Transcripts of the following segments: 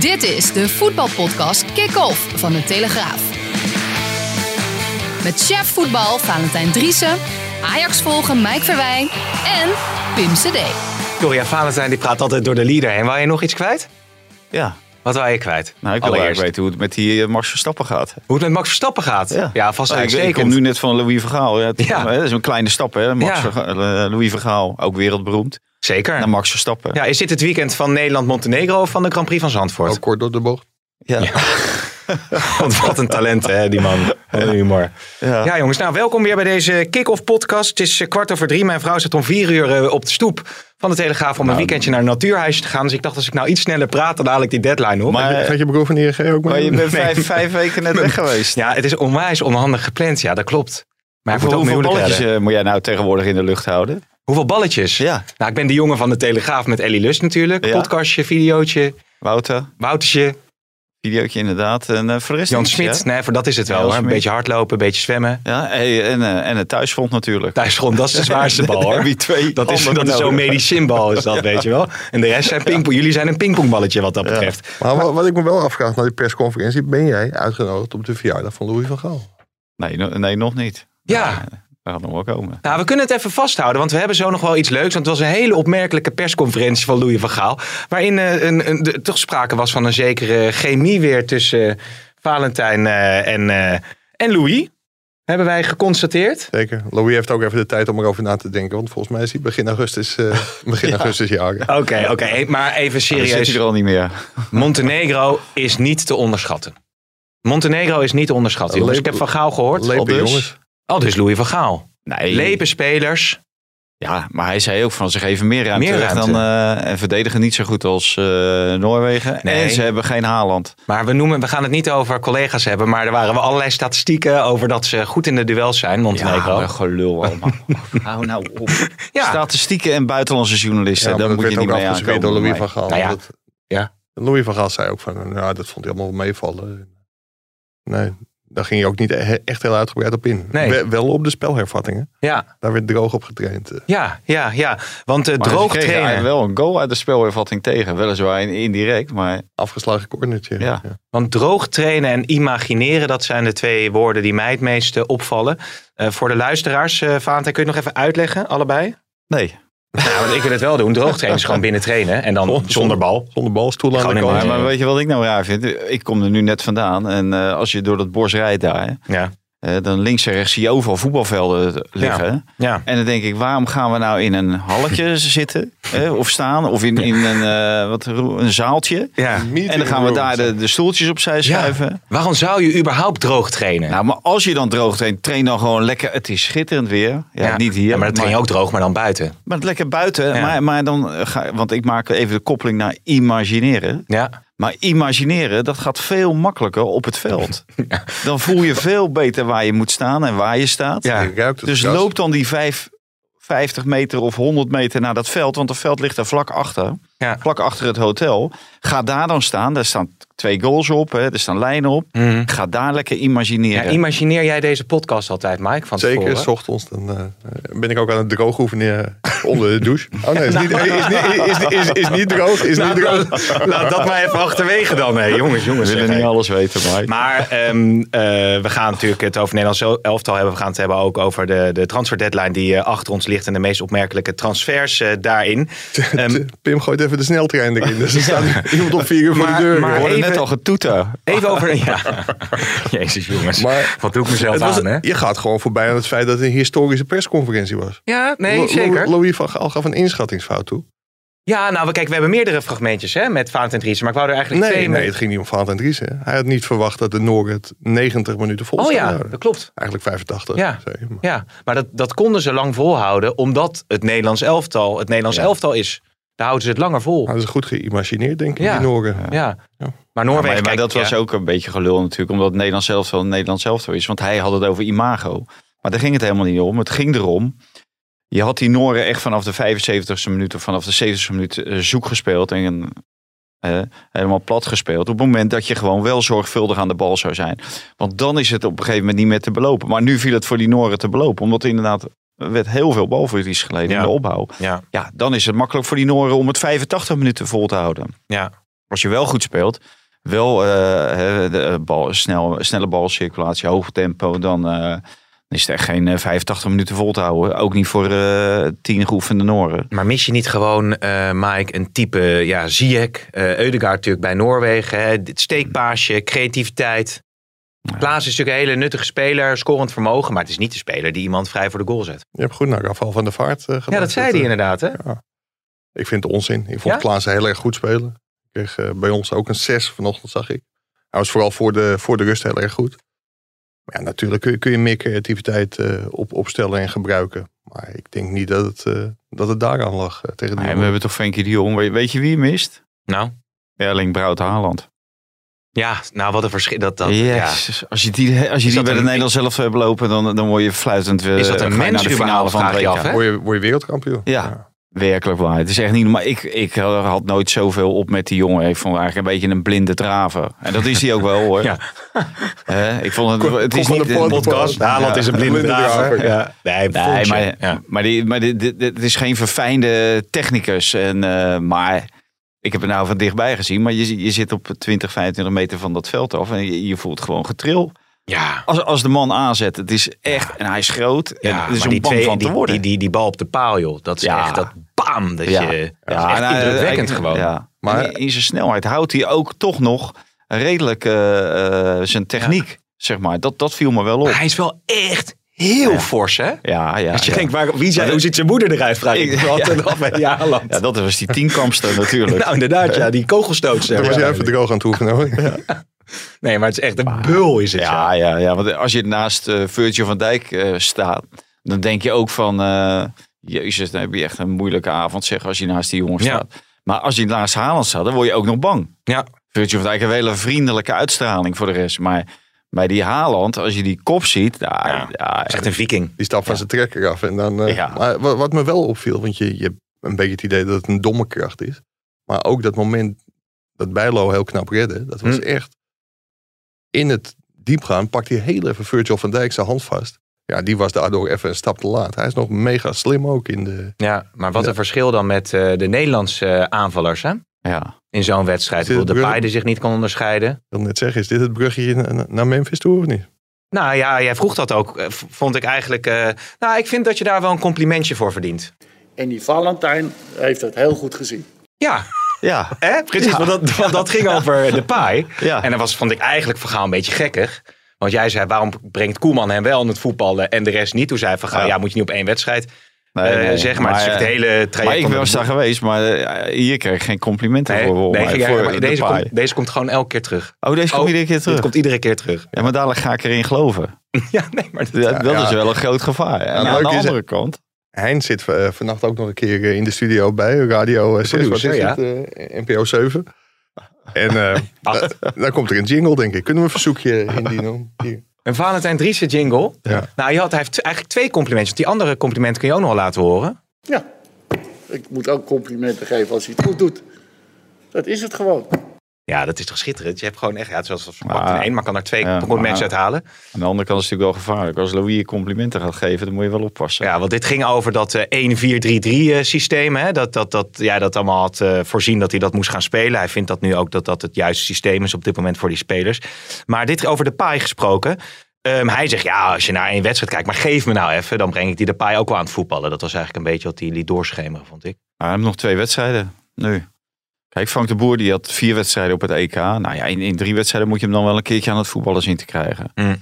Dit is de voetbalpodcast Kick-Off van de Telegraaf. Met chef voetbal Valentijn Driessen, Ajax volgen Mike Verwijn en Pim CD. Gloria Valentijn die praat altijd door de leader heen. Wou je nog iets kwijt? Ja, Wat wou je kwijt? nou ik wil eigenlijk weten hoe het met die eh, Max Verstappen gaat. Hoe het met Max Verstappen gaat? Ja, vast Nou, ik, ik kom nu net van Louis Vergaal. Ja, het- Ja. hè, dat is een kleine stap hè. Max Ja. Eh, Louis Vergaal, ook wereldberoemd. Zeker. En Max Verstappen. Ja, is dit het weekend van Nederland-Montenegro of van de Grand Prix van Zandvoort? Ook kort door de bocht. Ja. Want wat een talent hè, die man. Wat een humor. Ja. Ja jongens, nou welkom weer bij deze kick-off podcast. Het is eh, kwart over drie. Mijn vrouw zit om vier uur eh, op de stoep van de Telegraaf om een weekendje naar een natuurhuisje te gaan. Dus ik dacht als ik nou iets sneller praat, dan haal ik die deadline op. Maar, Gaat je broer van ING ook mee? maar je bent Nee. vijf, vijf weken net weg geweest. Ja, het is onwijs onhandig gepland. Ja, dat klopt. Maar hoeveel ook hoeveel balletjes redden. eh, moet jij nou tegenwoordig in de lucht houden? Hoeveel balletjes? Ja. Nou, ik ben de jongen van de Telegraaf met Ellie Lust natuurlijk. Ja. Podcastje, videootje, Wouter, Woutertje, videootje inderdaad. En uh, voor de rest Jan Smit. ja? Nee, voor dat is het wel. Hoor. Een beetje hardlopen, een beetje zwemmen. Ja, hey, en, eh, en het thuisfront natuurlijk. Thuisgrond, dat is de zwaarste bal hoor. je twee Dat is, dat is zo'n medicijnbal is dat, weet je wel. En de rest zijn pingpong. Jullie zijn een pingpongballetje wat dat betreft. Maar wat, wat ik me wel afvraag na die persconferentie, ben jij uitgenodigd op de verjaardag van Louis van Gaal? Nee, no- nee, nog niet. Ja. Maar, Dat gaat nog wel komen. Nou, we kunnen het even vasthouden, want we hebben zo nog wel iets leuks. Want het was een hele opmerkelijke persconferentie van Louis van Gaal. Waarin eh, een, een, de- toch sprake was van een zekere chemie weer tussen eh, Valentijn eh, en, eh, en Louis. Hebben wij geconstateerd. Zeker. Louis heeft ook even de tijd om erover na te denken. Want volgens mij is hij begin augustus, eh begin augustus jagen. Oké, oké. Maar even Dan zit serieus. hij er al niet meer. Montenegro is niet te onderschatten. Montenegro is niet te onderschatten. jongens. Ik heb van Gaal gehoord. Al dus, jongens. Al dus Louis van Gaal. Nee. Lepe spelers. Ja, maar hij zei ook van ze geven meer ruimte, Meer ruimte. dan eh, en verdedigen niet zo goed als eh, Noorwegen. Nee. En ze hebben geen Haaland. Maar we, noemen, we gaan het niet over collega's hebben. Maar er waren wel allerlei statistieken over dat ze goed in de duels zijn, Montenegro. maar gelul allemaal. Hou nou op. Ja. Statistieken en buitenlandse journalisten, Ja, daar dat moet je niet mee aankomen. door Louis van. Gaal. Nou ja, Dat- ja. Louis van Gaal zei ook van, nou, dat vond hij allemaal meevallen. Nee, daar ging hij ook niet echt heel uitgebreid op in. Nee. Wel op de spelhervattingen. Ja, Daar werd droog op getraind. eh. ja, ja, ja. Want uh, droog trainen. wel een goal uit de spelhervatting tegen. Weliswaar in- indirect, maar Afgeslagen cornertje. Ja. Want droog trainen en imagineren, dat zijn de twee woorden die mij het meeste opvallen. Eh, voor de luisteraars, eh Valentijn, kun je het nog even uitleggen, allebei? nee. Nou, want ik wil het wel doen. Droog trainen is gewoon binnen trainen. En dan zonder bal. Zonder bal, stoel aan de kant. maar weet je wat ik nou raar vind? Ik kom er nu net vandaan en eh, als je door dat bos rijdt daar, Ja, eh, dan links en rechts zie je overal voetbalvelden liggen. ja. En dan denk ik, waarom gaan we nou in een halletje zitten eh, of staan of in, in een, eh, wat, een zaaltje? ja. En dan gaan we daar de, de stoeltjes opzij schuiven. Waarom zou je überhaupt droog trainen? Nou, maar als je dan droog traint, train dan gewoon lekker. Het is schitterend weer. Ja, niet hier. Ja, maar dat train je ook droog, maar dan buiten. maar lekker buiten. Ja. Maar, maar dan ga want ik maak even de koppeling naar imagineren. Ja. Maar imagineren, dat gaat veel makkelijker op het veld. Dan voel je veel beter waar je moet staan en waar je staat. Ja. Je ruikt het Dus loop dan die vijf, 50 meter of 100 meter naar dat veld. Want het veld ligt daar vlak achter. Ja. Vlak achter het hotel. Ga daar dan staan. Daar staan twee goals op. Hè. Er staan lijnen op. Mhm. Ga daar lekker Ja, imagineren. imagineer jij deze podcast altijd, Mike? Van Zeker, s ochtends. Dan eh, ben ik ook aan het droog oefenen onder de douche. Oh nee, is niet, is niet, is, is, is, is niet droog. Is niet droog. Laat dat maar even achterwege dan. Nee, jongens, jongens. We willen niet hey. alles weten, Mike. Maar ehm, eh, we gaan natuurlijk het over Nederlands elftal hebben. We gaan het hebben ook over de, de transfer deadline die eh, achter ons ligt. En de meest opmerkelijke transfers daarin. Ehm, Pim gooit even de sneltrein erin. Dus er staat iemand op vier uur voor Maar- de deur. maar even- net al getoeter. even over... Ja. Jezus jongens. Maar- Wat doe ik mezelf was, aan, hè? je gaat gewoon voorbij aan het feit dat het een historische persconferentie was. Ja, nee, Lo- zeker. Louis van Gaal gaf een inschattingsfout toe. Ja, nou, we- kijk, we hebben meerdere fragmentjes hè, met Valentijn Driessen. Maar ik wou er eigenlijk Nee, twee... nee, het ging niet om Valentijn Driessen. Hij had niet verwacht dat de Noorden het 90 minuten vol Oh zouden ja, houden. dat klopt. Eigenlijk 85. Ja. zei je, maar- Ja, maar dat, dat konden ze lang volhouden, omdat het Nederlands elftal het Nederlands Ja. elftal is. Daar houden ze het langer vol. Hadden ze goed geïmagineerd, denk ik, Ja. die Noorden. Ja. Ja. Maar Ja, Noorwegen, maar, maar kijk, dat was ook een beetje gelul natuurlijk. Omdat het Nederlands zelf wel een Nederlands zelf is. Want hij had het over imago. Maar daar ging het helemaal niet om. Het ging erom. Je had die Noren echt vanaf de 75ste minuut of vanaf de 70ste minuut eh, zoek gespeeld. En eh, helemaal plat gespeeld. Op het moment dat je gewoon wel zorgvuldig aan de bal zou zijn. Want dan is het op een gegeven moment niet meer te belopen. Maar nu viel het voor die Noren te belopen. Omdat er inderdaad er werd heel veel balverlies geleden Ja. in de opbouw. Ja, Ja, dan is het makkelijk voor die Noren om het 85 minuten vol te houden. ja. Als je wel goed speelt, wel eh, de eh, bal, snel, snelle balcirculatie, hoog tempo, dan, eh, is het echt geen eh, 85 minuten vol te houden. Ook niet voor eh tien geoefende Noren. Maar mis je niet gewoon, Mike, een type ja, Ziyech, eh Eudegaard natuurlijk bij Noorwegen. Hè? Dit steekpaasje, creativiteit. Klaas is natuurlijk een hele nuttige speler, scorend vermogen. Maar het is niet de speler die iemand vrij voor de goal zet. Je hebt goed naar afval van de vaart eh, gedaan. Ja, dat zei hij eh, inderdaad. Hè? Ik vind het onzin. Ik vond Ja? Klaassen heel erg goed spelen. Ik kreeg eh, bij ons ook een 6 vanochtend, zag ik. Hij was vooral voor de, voor de rust heel erg goed. Maar ja, natuurlijk kun je, kun je meer creativiteit eh, op, opstellen en gebruiken. Maar ik denk niet dat het, eh, dat het daaraan lag tegen Nee, we hebben toch Frenkie de Jong. Weet, weet je wie je mist? Nou, Erling Braut Haaland. Ja, nou wat een verschil. Dat, dat, ja. Als je die, als je die bij de een- Nederlands zelf hebt lopen, dan, dan word je fluitend weer Is dat een mens naar de finale van het af, hè? Word je, word je wereldkampioen? Ja. Werkelijk waar. Het is echt niet normaal. Ik, ik had nooit zoveel op met die jongen. Ik vond eigenlijk een beetje een blinde draver. En dat is hij ook wel hoor. Ja. Hè, ik vond het, het is niet de podcast. Haaland is een blinde Blinde draver. Ja. Nee, Nee, maar, Ja. maar, die, maar die, dit- dit- het is geen verfijnde technicus. En, eh, maar ik heb het nou van dichtbij gezien. Maar je, je zit op 20, 25 meter van dat veld af. En je, je voelt gewoon getril. ja. Als, als de man aanzet. Het is echt. En hij is groot. En Ja, het is om die, bang twee, van te die, worden. die, die, die bal op de paal, joh. Dat is Ja. echt dat bam. Dat Ja. je, dat Ja, is echt en hij- indrukwekkend gewoon. Ja. Maar- in zijn snelheid houdt hij ook toch nog redelijk eh, eh, zijn techniek. Zeg maar. Dat, dat viel me wel op. Maar hij is wel echt heel Ja. fors, hè? Ja, ja. Als je ja. denkt, waar, wie zei, Maar hoe ziet zijn moeder eruit? Vraag ik Ik- me altijd af bij Haaland. ja, dat was die tienkampster natuurlijk. Nou, inderdaad, ja. Die kogelstootster. Dan was jij even droog aan het oefenen. Nee, maar het is echt een bul is het. Ja, ja, ja. Want als je naast eh Virgil van Dijk eh, staat, dan denk je ook van, eh, jezus, dan heb je echt een moeilijke avond zeg als je naast die jongen Ja. staat. Maar als je naast Haaland staat, dan word je ook nog bang. Ja. Virgil van Dijk heeft een hele vriendelijke uitstraling voor de rest. Maar bij die Haaland, als je die kop ziet, nou, Ja. is echt een viking. Die stap van zijn trekker af. En dan, eh, Ja. maar wat, wat me wel opviel, want je, je hebt een beetje het idee dat het een domme kracht is. Maar ook dat moment dat Bijlo heel knap redde, dat was Hm. echt in het diep gaan, pakt hij heel even Virgil van Dijk zijn hand vast. Ja, die was daardoor even een stap te laat. Hij is nog mega slim ook in de... Ja, maar wat een verschil dan met eh, de Nederlandse eh, aanvallers, hè? Ja. In zo'n wedstrijd. Ik bedoel, De Pai die zich niet kan onderscheiden. Ik wil net zeggen, is dit het bruggetje na- naar Memphis toe of niet? Nou ja, jij vroeg dat ook. eh, Vond ik eigenlijk... eh, nou, ik vind dat je daar wel een complimentje voor verdient. En die Valentijn heeft het heel goed gezien. Ja, Ja, hè? precies. Want, dat, want dat ging over de paai. Ja. En dat was, vond ik eigenlijk Van Gaal een beetje gekkig. Want jij zei, waarom brengt Koeman hem wel aan het voetballen en de rest niet? Toen zei Van Gaal, ja, Ja. moet je niet op één wedstrijd Nee, eh, nee. zeggen. Maar, het is echt eh, het hele traject. maar ik de- daar geweest, maar eh, hier kreeg ik geen complimenten Nee, voor. mij, voor maar de deze, komt, deze komt gewoon elke keer terug. Oh, deze komt Oh, iedere keer Dit terug. komt iedere keer terug. Ja, maar dadelijk ga ik erin geloven. Ja, nee, maar dat, Ja, dat ja. is wel een groot gevaar. En aan de is- andere kant. Hein zit vannacht ook nog een keer in de studio bij Radio 6. Wat is producer, ja. het? Eh, NPO 7. En eh, Acht. da- dan komt er een jingle, denk ik. Kunnen we een verzoekje indienen? Hier. Een Valentijn Driessen jingle. Ja. Nou, je had, hij heeft eigenlijk twee complimentjes. Die andere complimenten kun je ook nog wel laten horen. Ja, ik moet ook complimenten geven als hij het goed doet. Dat is het gewoon. Ja, dat is toch schitterend. Je hebt gewoon echt, ja, het zoals Maar- pakt in één, maar kan er twee Ja, maar- uithalen. Aan de andere kant is het natuurlijk wel gevaarlijk. Als Louis je complimenten gaat geven, dan moet je wel oppassen. Ja, want dit ging over dat eh 1-4-3-3 eh, systeem. Hè? Dat, dat, dat jij dat allemaal had eh, voorzien dat hij dat moest gaan spelen. Hij vindt dat nu ook dat dat het juiste systeem is op dit moment voor die spelers. Maar dit over de paai gesproken. Ehm, hij zegt, ja, als je naar één wedstrijd kijkt, maar geef me nou even. Dan breng ik die de paai ook wel aan het voetballen. Dat was eigenlijk een beetje wat hij liet doorschemeren, vond ik. Maar hij heeft nog twee wedstrijden nu. Kijk, Frank de Boer die had vier wedstrijden op het EK. Nou ja, in, in drie wedstrijden moet je hem dan wel een keertje aan het voetballen zien te krijgen. Mm.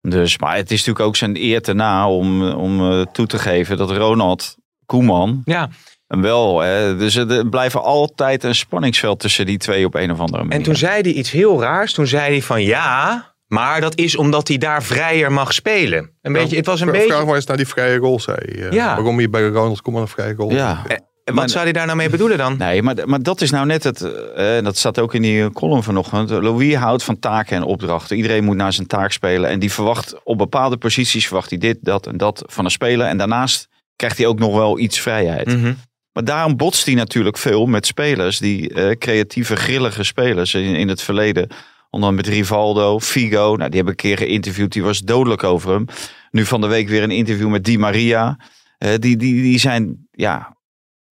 Dus, maar het is natuurlijk ook zijn eer te na om, om eh, toe te geven dat Ronald Koeman Ja, hem wel. Hè, dus er blijft altijd een spanningsveld tussen die twee op een of andere manier. En toen zei hij iets heel raars. Toen zei hij van ja, maar dat is omdat hij daar vrijer mag spelen. Een beetje, het was een Vra- beetje. Vraag maar eens naar die vrije goal, zei hij. Eh, Ja. Waarom je bij Ronald Koeman een vrije goal Ja. Wat zou hij daar nou mee bedoelen dan? Nee, maar, maar dat is nou net het. eh, en dat staat ook in die column vanochtend. Louis houdt van taken en opdrachten. Iedereen moet naar zijn taak spelen. En die verwacht op bepaalde posities verwacht hij dit, dat en dat van een speler. En daarnaast krijgt hij ook nog wel iets vrijheid. Mhm. Maar daarom botst hij natuurlijk veel met spelers die eh, creatieve, grillige spelers in, in het verleden. Onder met Rivaldo, Figo. Nou, die heb ik een keer geïnterviewd. Die was dodelijk over hem. Nu van de week weer een interview met Di Maria. Eh, die, die, die zijn, ja,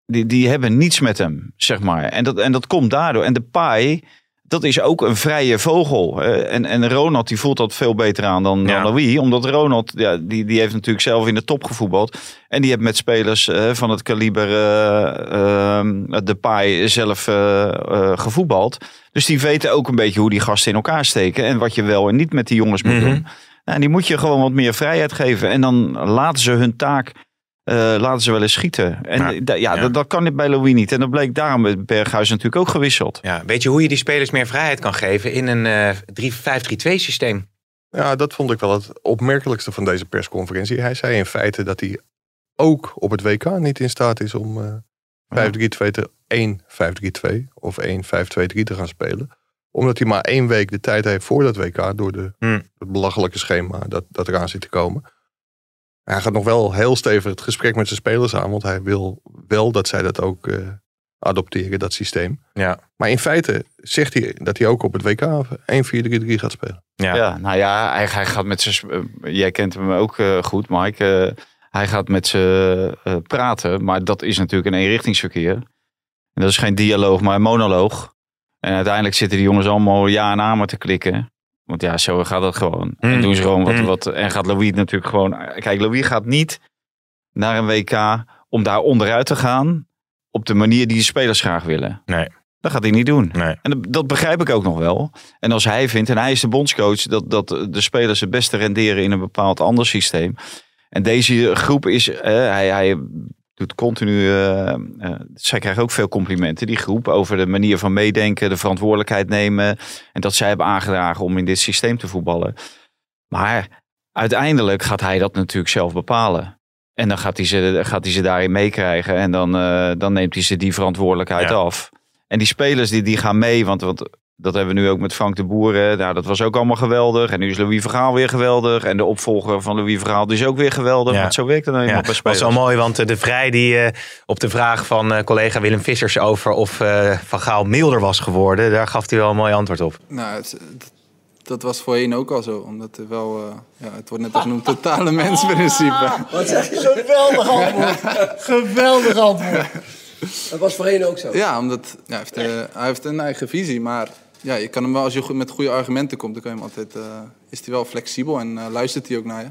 die, die hebben niets met hem, zeg maar. En dat, en dat komt daardoor. En de paai, dat is ook een vrije vogel. En, en Ronald die voelt dat veel beter aan dan, Ja. dan Louis. Omdat Ronald, ja, die, die heeft natuurlijk zelf in de top gevoetbald. En die heeft met spelers eh, van het kaliber eh, ehm, de paai zelf eh, gevoetbald. Dus die weten ook een beetje hoe die gasten in elkaar steken. En wat je wel en niet met die jongens moet Mhm. doen. Nou, die moet je gewoon wat meer vrijheid geven. En dan laten ze hun taak laten ze wel eens schieten. En Ja. ja. Dat, dat kan bij Louis niet. En dat bleek daarom met Berghuis natuurlijk ook gewisseld. Ja, weet je hoe je die spelers meer vrijheid kan geven in een eh 3 5-3-2 systeem? Ja, dat vond ik wel het opmerkelijkste van deze persconferentie. Hij zei in feite dat hij ook op het WK niet in staat is om eh 5-3-2 te 1-5-3-2 of 1-5-2-3 te gaan spelen. Omdat hij maar één week de tijd heeft voor dat WK door de, Hmm. het belachelijke schema dat, dat eraan zit te komen. Hij gaat nog wel heel stevig het gesprek met zijn spelers aan, want hij wil wel dat zij dat ook eh, adopteren, dat systeem. Ja. Maar in feite zegt hij dat hij ook op het WK 1-4-3-3 gaat spelen. Ja. Ja, nou ja, hij, hij gaat met zijn. eh, jij kent hem ook eh, goed, Mike. Eh, hij gaat met ze eh, praten, maar dat is natuurlijk een eenrichtingsverkeer. En dat is geen dialoog, maar een monoloog. En uiteindelijk zitten die jongens allemaal ja en amen te klikken. Want ja, zo gaat dat gewoon. Mm. En doen ze gewoon wat, Mm. wat. En gaat Louis natuurlijk gewoon. Kijk, Louis gaat niet naar een WK om daar onderuit te gaan. op de manier die de spelers graag willen. Nee. Dat gaat hij niet doen. Nee. En dat, dat begrijp ik ook nog wel. En als hij vindt, en hij is de bondscoach, dat, dat de spelers het beste renderen in een bepaald ander systeem. En deze groep is, eh, hij, hij doet continu, eh, eh, zij krijgen ook veel complimenten, die groep, over de manier van meedenken, de verantwoordelijkheid nemen. En dat zij hebben aangedragen om in dit systeem te voetballen. Maar uiteindelijk gaat hij dat natuurlijk zelf bepalen. En dan gaat hij ze, gaat hij ze daarin meekrijgen. En dan, eh, dan neemt hij ze die verantwoordelijkheid Ja. af. En die spelers die, die gaan mee. Want, want dat hebben we nu ook met Frank de Boeren. Nou, dat was ook allemaal geweldig. En nu is Louis Vergaal weer geweldig. En de opvolger van Louis Vergaal die is ook weer geweldig. Ja. Want zo werkt het nou Ja, eenmaal bij dat was spelers. wel mooi, want eh, de Vrij die eh, op de vraag van eh, collega Willem Vissers over of eh, Van Gaal milder was geworden, daar gaf hij wel een mooi antwoord op. Nou, het, het- dat was voorheen ook al zo. Omdat er wel, eh, ja, het wordt net als genoemd, totale mensprincipe. Wat zeg je? Geweldig antwoord. Geweldig antwoord. Dat was voorheen ook zo. Ja, omdat ja, hij, heeft, hij heeft een eigen visie. Maar ja, je kan hem wel, als je goed- met goede argumenten komt, dan kan je hem altijd, eh, is hij wel flexibel en eh, luistert hij ook naar je.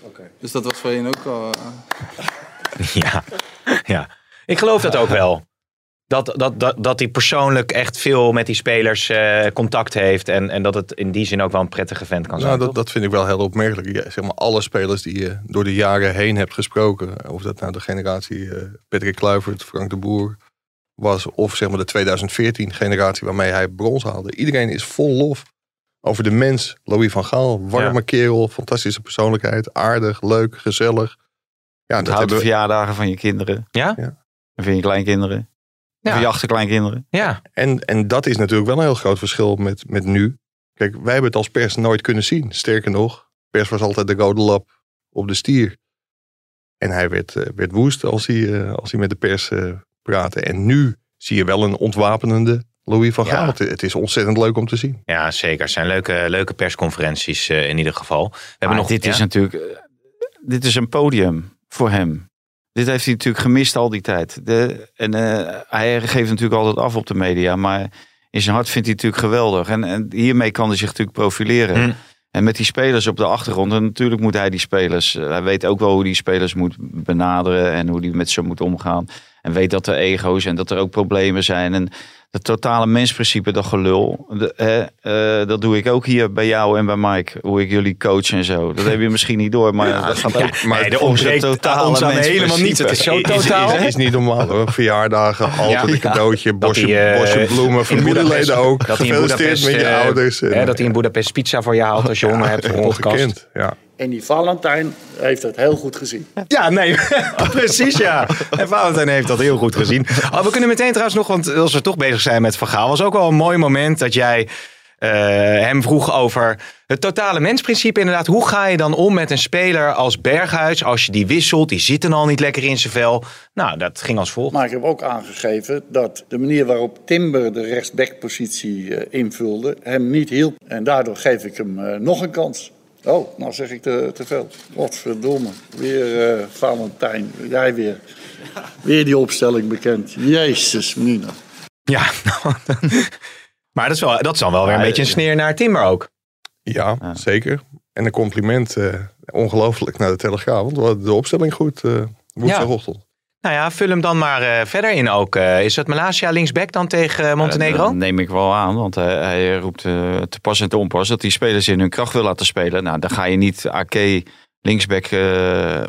Oké. Dus dat was voorheen ook al. eh, Ja, ja. ik geloof dat ook wel. Dat, dat, dat, dat hij persoonlijk echt veel met die spelers eh, contact heeft. En, en dat het in die zin ook wel een prettige vent kan zijn. Nou, dat, toch? dat vind ik wel heel opmerkelijk. Ja, zeg maar, alle spelers die je door de jaren heen hebt gesproken, of dat nou de generatie eh, Patrick Kluivert, Frank de Boer was, of zeg maar de 2014 generatie waarmee hij brons haalde. Iedereen is vol lof over de mens, Louis van Gaal. Warme Ja. kerel, fantastische persoonlijkheid, aardig, leuk, gezellig. Ja, dat de hebben we, verjaardagen van je kinderen. Ja? Ja. En van je kleinkinderen. Ja. Van je achterkleinkinderen. Ja, en, en dat is natuurlijk wel een heel groot verschil met, met nu. Kijk, wij hebben het als pers nooit kunnen zien. Sterker nog, pers was altijd de rode lap op de stier. En hij werd, eh, werd woest als hij, eh, als hij met de pers praatte. En nu zie je wel een ontwapenende Louis van. Gaal. Het, het is ontzettend leuk om te zien. ja, zeker. Het zijn leuke, leuke persconferenties eh, in ieder geval. We hebben nog, dit ja? is natuurlijk, eh, dit is een podium voor hem. Dit heeft hij natuurlijk gemist al die tijd. De, en eh, hij geeft natuurlijk altijd af op de media, maar in zijn hart vindt hij het natuurlijk geweldig. En, en hiermee kan hij zich natuurlijk profileren. Hm. En met die spelers op de achtergrond, en natuurlijk moet hij die spelers, hij weet ook wel hoe die spelers moet benaderen en hoe die met ze moet omgaan. En weet dat er ego's en dat er ook problemen zijn. En het totale mensprincipe, dat gelul, de, hè, eh, dat doe ik ook hier bij jou en bij Mike. Hoe ik jullie coach en zo. Dat heb je misschien niet door, maar dat gaat ook. Maar nee, het ontbreekt totale ons helemaal niets. Het is zo totaal. is, is niet normaal hoor. Verjaardagen, altijd Ja. een cadeautje, bosje, hij, eh, bosje bloemen, familieleden ook. dat hij in Gefeliciteerd Boedapest, met je eh, ouders. En, dat hij in Boedapest pizza voor je haalt als je honger hebt voor een podcast. ongekend. Ja. En die Valentijn heeft het heel goed gezien. Ja, nee, precies ja. En Valentijn heeft dat heel goed gezien. Oh, we kunnen meteen trouwens nog, want als we toch bezig zijn met Van Gaal, was ook wel een mooi moment dat jij eh, hem vroeg over het totale mensprincipe. Inderdaad, hoe ga je dan om met een speler als Berghuis als je die wisselt? Die zit dan al niet lekker in zijn vel. Nou, dat ging als volgt. Maar ik heb ook aangegeven dat de manier waarop Timber de rechtsbackpositie eh, invulde hem niet hielp. En daardoor geef ik hem eh, nog een kans. Oh, nou zeg ik te, te veel. Godverdomme. Weer eh, Valentijn. Jij weer. Weer die opstelling bekend. Jezus, Mina. Ja, maar dat is, wel, dat is dan wel weer een Ja, beetje een sneer naar Timber ook. Ja, Ja. zeker. En een compliment, eh, ongelooflijk, naar de Telegraaf. Want we hadden de opstelling goed eh woensdagochtend. Nou ja, vul hem dan maar eh, verder in ook. Eh, is het Malasia linksback dan tegen eh, Montenegro? Dat neem ik wel aan, want hij, hij roept te pas en te onpas dat die spelers in hun kracht wil laten spelen. Nou, dan ga je niet AK linksback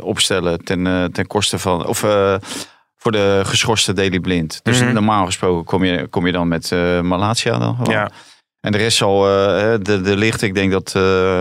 opstellen ten, ten koste van, of voor de geschorste Daily Blind. Dus Mhm. normaal gesproken kom je, kom je dan met eh Malatia dan gewoon. Ja. En de rest zal, de, de licht, ik denk dat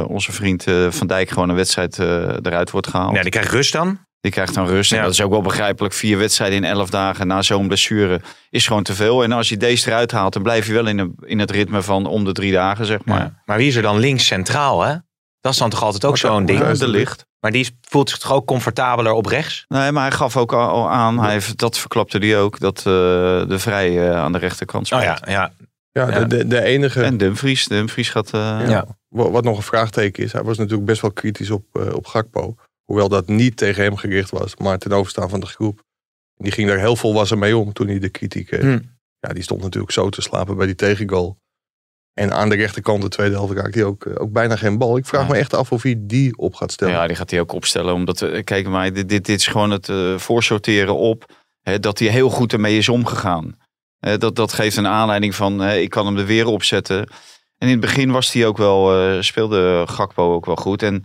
onze vriend Van Dijk gewoon een wedstrijd eruit wordt gehaald. Ja, die krijgt rust dan. Die krijgt dan rust. En Ja. dat is ook wel begrijpelijk. Vier wedstrijden in elf dagen na zo'n blessure is gewoon te veel. En als je deze eruit haalt, dan blijf je wel in, de, in het ritme van om de drie dagen, zeg maar. Maar, maar wie is er dan links centraal, hè? Dat is dan toch altijd ook zo'n ding. Ja, de licht. Maar die voelt zich toch ook comfortabeler op rechts? Nee, maar hij gaf ook al aan, hij heeft, dat verklapte hij ook, dat eh, de Vrij eh, aan de rechterkant Oh speelt. ja, ja. Ja, Ja. De, de, de enige... En Dumfries, Dumfries gaat... eh, Ja. Ja. Wa- Wat nog een vraagteken is, hij was natuurlijk best wel kritisch op, eh, op Gakpo. Hoewel dat niet tegen hem gericht was, maar ten overstaan van de groep. Die ging daar heel volwassen mee om toen hij de kritiek... eh, Hm. Ja, die stond natuurlijk zo te slapen bij die tegengoal. En aan de rechterkant, de tweede helft, raakte hij ook, eh, ook bijna geen bal. Ik vraag Ja. me echt af of hij die op gaat stellen. Ja, die gaat hij ook opstellen. Omdat, eh, kijk maar, dit, dit, dit is gewoon het eh, voorsorteren op hè, dat hij heel goed ermee is omgegaan. Dat, dat geeft een aanleiding van, ik kan hem er weer opzetten. En in het begin was hij ook wel, speelde Gakpo ook wel goed. En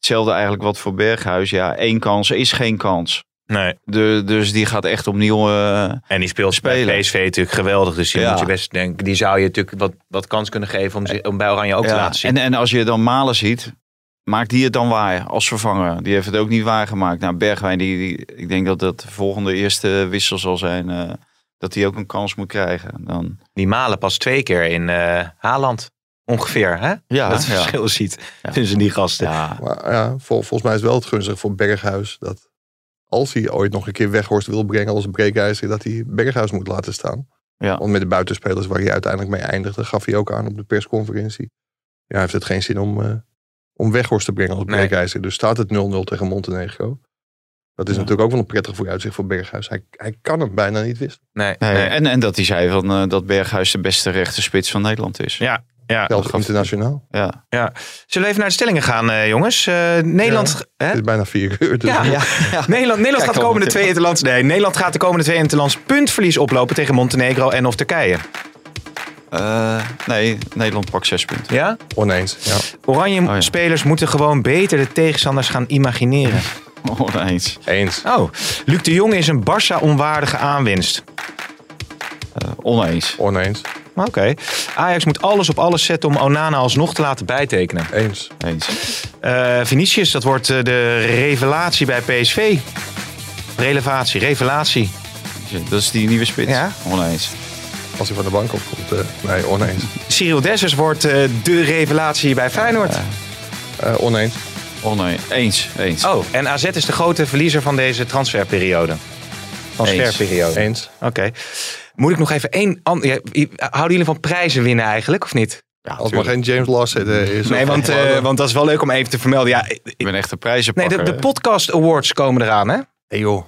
hetzelfde eigenlijk wat voor Berghuis. Ja, één kans is geen kans. Nee. De, dus die gaat echt opnieuw... eh, En die speelt Spelen. bij PSV natuurlijk geweldig. Dus die, Ja. moet je best denken, die zou je natuurlijk wat, wat kans kunnen geven om, om bij Oranje ook te laten zien. En, en als je dan Malen ziet, maakt die het dan waar als vervanger? Die heeft het ook niet waargemaakt. Nou, Bergwijn, die, die, ik denk dat dat de volgende eerste wissel zal zijn. eh, dat hij ook een kans moet krijgen. Dan, Die malen pas twee keer in eh Haaland. Ongeveer, hè? ja, dat het ja. verschil ziet Ja. tussen die gasten. Ja, Maar ja, vol- volgens mij is het wel het gunstig voor Berghuis dat als hij ooit nog een keer Weghorst wil brengen als breekijzer, dat hij Berghuis moet laten staan. Ja. Want met de buitenspelers waar hij uiteindelijk mee eindigde, gaf hij ook aan op de persconferentie. Ja, hij heeft het geen zin om, eh, om Weghorst te brengen als Nee. breekijzer. Dus staat het 0-0 tegen Montenegro. Dat is Ja. natuurlijk ook wel een prettig vooruitzicht voor Berghuis. Hij, hij kan hem bijna niet. Nee, Nee, nee. En, en dat hij zei van, eh, dat Berghuis de beste rechterspits van Nederland is. Ja, ja. Zelfs internationaal. Ja. Zullen we even naar de stellingen gaan, eh, jongens? Eh, Nederland, hè? Het is bijna vier uur. Dus Ja. ja. Nederland, Nederland Kijk gaat de komende twee interlands. Nee, Nederland gaat de komende twee interlands puntverlies oplopen tegen Montenegro en of Turkije. Eh, nee, Nederland pakt zes punten. Ja? Oneens. Ja. Oranje Oh ja. spelers moeten gewoon beter de tegenstanders gaan imagineren. Oneens. Eens. Oh, Luc de Jong is een Barça onwaardige aanwinst. Eh, oneens. Oneens. Oké. Ajax moet alles op alles zetten om Onana alsnog te laten bijtekenen. Eens. Eens. Eh Vinicius, dat wordt eh, de revelatie bij PSV. Relevatie, revelatie. Dat is die nieuwe spits. Ja. Oneens. Als hij van de bank opkomt. eh nee, oneens. Cyril Dessers wordt eh, de revelatie bij Feyenoord. Eh, oneens. Oneens. Eens. Eens. Oh, en AZ is de grote verliezer van deze transferperiode. Transferperiode. Eens. Oké. Moet ik nog even één... an- ja, houden jullie van prijzen winnen eigenlijk, of niet? Ja, Als maar geen James Lawson eh, is. Nee, want, eh, want dat is wel leuk om even te vermelden. Ja, Ik ben echt een nee, prijzenpakker. de, de podcast awards komen eraan, hè? Hey joh.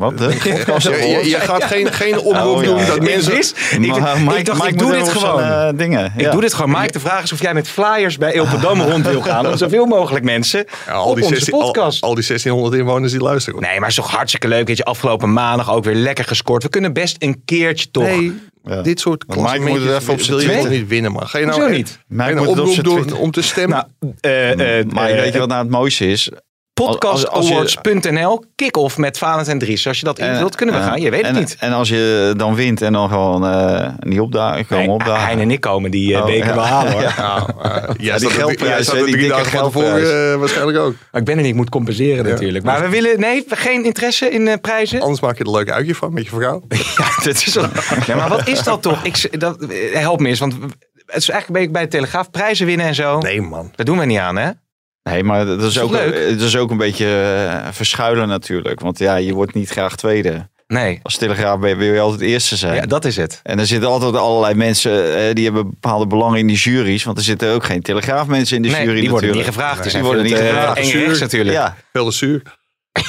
Wat? De podcast Je, je, je gaat geen, geen oproep Oh, ja. doen dat mensen... ik, Maar ik dacht, Mike ik doe dit gewoon. eh, dingen. Ik doe dit gewoon. Mike, de vraag is of jij met flyers bij Ilpendam rond wil gaan. Om zoveel mogelijk mensen Ja, al, op die onze 16, al, podcast. al die 1600 inwoners die luisteren. Nee, maar het is toch hartstikke leuk. Weet je, afgelopen maandag ook weer lekker gescoord. We kunnen best een keertje toch. Nee, Ja. dit soort Maar Mike moet het klassementjes even op wil je toch niet winnen, man. Ga je nou Hoezo niet? Mike je moet op doen om te stemmen? Nou, eh, eh, Maar eh, weet je wat nou het mooiste is? podcastawards.nl kick-off met Valentijn Dries. Als je dat invult, kunnen we gaan. Je weet het en, niet. En als je dan wint en dan gewoon eh niet opdagen, komen Nee, opdagen. Hein en ik komen die eh, Oh, beker ja. wel halen hoor. Nou, eh, jij die geldprijs, er die dikke geldprijs. tevoren eh, waarschijnlijk ook. Maar ik ben er niet, ik moet compenseren natuurlijk. Maar we willen, nee, geen interesse in eh, prijzen. Anders maak je er een leuk uitje van met je vrouw. Ja, dat is wel- ja, maar wat is dat toch? Ik, dat, help me eens, want het is eigenlijk een beetje bij de Telegraaf prijzen winnen en zo. Nee, man. Dat doen we niet aan, hè? Nee, maar dat is, ook, leuk? dat is ook een beetje eh, verschuilen natuurlijk. Want ja, je wordt niet graag tweede. Nee. Als Telegraaf ben je- wil je altijd eerste zijn. Ja, dat is het. En er zitten altijd allerlei mensen eh, die hebben bepaalde belangen in die juries. Want er zitten ook geen telegraafmensen in de Nee, jury die worden niet gevraagd. Dus Die die worden niet gevraagd. Eng rechts natuurlijk. Ja, Veel zuur.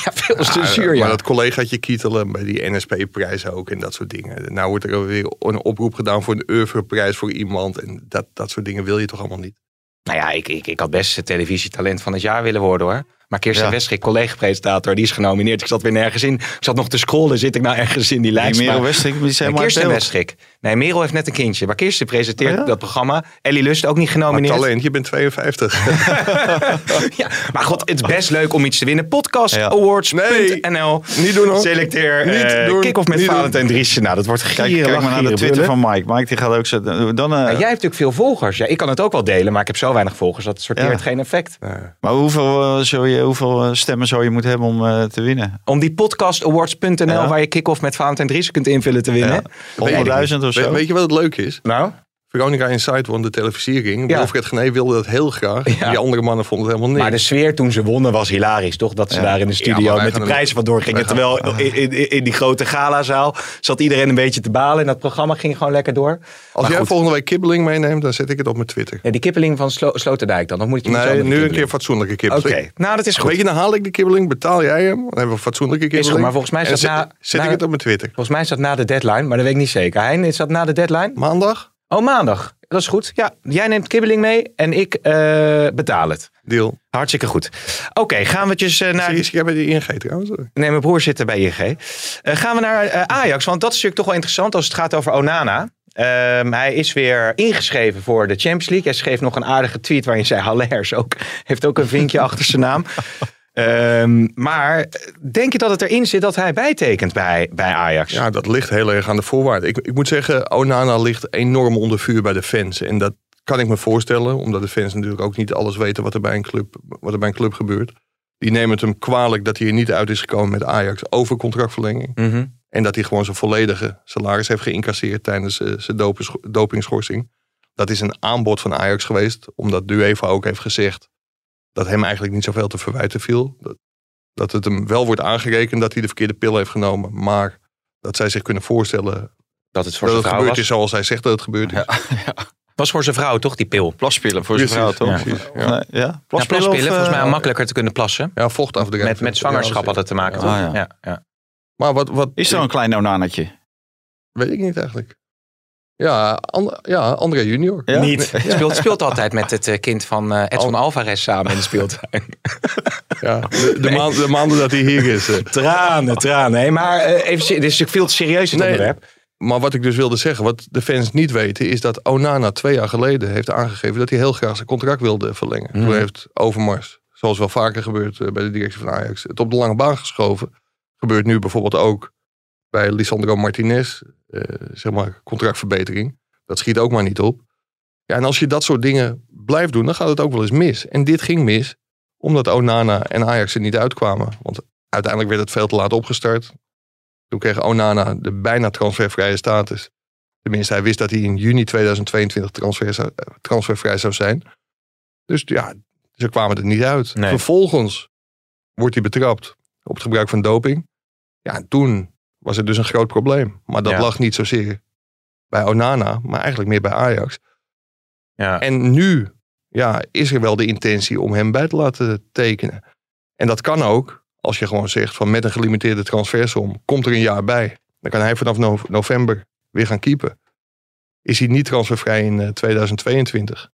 Ja, veel te Ja, zuur, Maar dat collegaatje kietelen bij die NSP-prijs ook en dat soort dingen. Nou wordt er weer een oproep gedaan voor een Oeuvreprijs voor iemand. En dat, dat soort dingen wil je toch allemaal niet? Nou ja, ik, ik, ik had best het televisietalent van het jaar willen worden hoor. Maar Kirsten Ja. Westrik, collega-presentator, die is genomineerd. Ik zat weer nergens in. Ik zat nog te scrollen. Zit ik nou ergens in die lijst? Merel Maar- Westrik, die zijn Nee, maar Kirsten. Westrik. Nee, Merel heeft net een kindje. Maar Kirsten presenteert Oh ja? dat programma. Ellie Lust ook niet Maar genomineerd. talent, je bent 52. Ja, maar god, het is best leuk om iets te winnen. Podcast Ja. Awards.nl. niet doen hoor. Selecteer Niet eh doen. kick-off met. Valentijn Driessen. Nou, dat wordt Kijk, gieren, kijk maar naar de Twitter van Mike. Mike die gaat ook zo... Dan, eh, jij hebt natuurlijk veel volgers. Ja, ik kan het ook wel delen, maar ik heb zo weinig volgers. Dat sorteert Ja. geen effect. Maar hoeveel, eh, zou je, hoeveel stemmen zou je moeten hebben om eh, te winnen? Om die podcastawards.nl, Ja. waar je kick-off met Valentijn Driessen kunt invullen te winnen. Ja. 100.000 of We- zo? weet je wat het leuke is? Nou, Veronica Inside won de televisiering. Ja. Wilfred wilde dat heel graag. Ja. Die andere mannen vonden het helemaal niks. maar de sfeer toen ze wonnen was hilarisch, toch? Dat ze Ja. daar in de studio met de prijzen vandoor gingen. gaan- Terwijl in, in, in die grote galazaal zat iedereen een beetje te balen. En dat programma ging gewoon lekker door. Als Maar jij goed. volgende week kibbeling meeneemt, dan zet ik het op mijn Twitter. Ja, die kippeling van Slo Sloterdijk dan? Of moet ik zo Nee, nu een keer fatsoenlijke Oké, kibbeling. nou dat is goed. Weet je, dan haal ik de kibbeling, betaal jij hem. Dan hebben we fatsoenlijke kibbeling. goed, maar volgens mij En zet, na- zet ik het op mijn Twitter. Volgens mij is dat na de deadline, maar dat weet ik niet zeker. Hein, is dat na de deadline? Maandag? Oh, maandag. Dat is goed. Ja, jij neemt kibbeling mee en ik eh, betaal het. Deal. Hartstikke goed. Oké, gaan we dus eh, naar... Zie je, jij bij de ING trouwens? Nee, mijn broer zit er bij ING. Eh, gaan we naar Ajax, want dat is natuurlijk toch wel interessant als het gaat over Onana. Ehm, hij is weer ingeschreven voor de Champions League. Hij schreef nog een aardige tweet waarin zei Hallers ook. Heeft ook een vinkje achter zijn naam. Ehm, maar denk je dat het erin zit dat hij bijtekent bij, bij Ajax? Ja, dat ligt heel erg aan de voorwaarden. Ik, ik moet zeggen, Onana ligt enorm onder vuur bij de fans. En dat kan ik me voorstellen, omdat de fans natuurlijk ook niet alles weten wat er bij een club, wat er bij een club gebeurt. Die nemen het hem kwalijk dat hij er niet uit is gekomen met Ajax over contractverlenging. Mhm. En dat hij gewoon zijn volledige salaris heeft geïncasseerd tijdens eh, zijn dopings- dopingschorsing. Dat is een aanbod van Ajax geweest, omdat de UEFA ook heeft gezegd dat hem eigenlijk niet zoveel te verwijten viel. Dat, dat het hem wel wordt aangerekend dat hij de verkeerde pil heeft genomen, maar dat zij zich kunnen voorstellen Dat het voor dat zijn het vrouw gebeurd was. is zoals hij zegt dat het gebeurd is. Was voor zijn vrouw toch, die pil? Plaspillen voor zijn vrouw, toch? ja. Nee, ja? Ja, Plaspillen, volgens mij eh, om makkelijker te kunnen plassen. Ja, vochtafdrijven. Met, met zwangerschap had het te maken. toch? Ah, ja. Ja, ja. Maar wat, wat Is er een klein onanatje? weet ik niet eigenlijk. Ja, And- ja André junior. Ja? Niet. Speelt, speelt altijd met het eh, kind van eh, Edson Alvarez samen in de speeltuin. Ja, de, de, maand- de maanden dat hij hier is. eh. tranen, tranen. Hey, maar eh, even, dit is natuurlijk veel te serieus het Nee. onderwerp. Maar wat ik dus wilde zeggen, wat de fans niet weten, is dat Onana twee jaar geleden heeft aangegeven dat hij heel graag zijn contract wilde verlengen. Mhm. Toen heeft Overmars, zoals wel vaker gebeurt bij de directie van Ajax, het op de lange baan geschoven. Gebeurt nu bijvoorbeeld ook bij Lisandro Martinez, eh, zeg maar contractverbetering. Dat schiet ook maar niet op. Ja, en als je dat soort dingen blijft doen, dan gaat het ook wel eens mis. En dit ging mis, omdat Onana en Ajax er niet uitkwamen. Want uiteindelijk werd het veel te laat opgestart. Toen kreeg Onana de bijna transfervrije status. Tenminste, hij wist dat hij in juni 2022 transfer transfervrij zou zijn. Dus ja, ze kwamen er niet uit. Nee. Vervolgens wordt hij betrapt op het gebruik van doping. Ja, en toen was het dus een groot probleem. Maar dat Ja. lag niet zozeer bij Onana, maar eigenlijk meer bij Ajax. Ja. En nu ja, is er wel de intentie om hem bij te laten tekenen. En dat kan ook als je gewoon zegt van met een gelimiteerde transfersom komt er een jaar bij. Dan kan hij vanaf no- november weer gaan keepen. Is hij niet transfervrij in eh, 2022.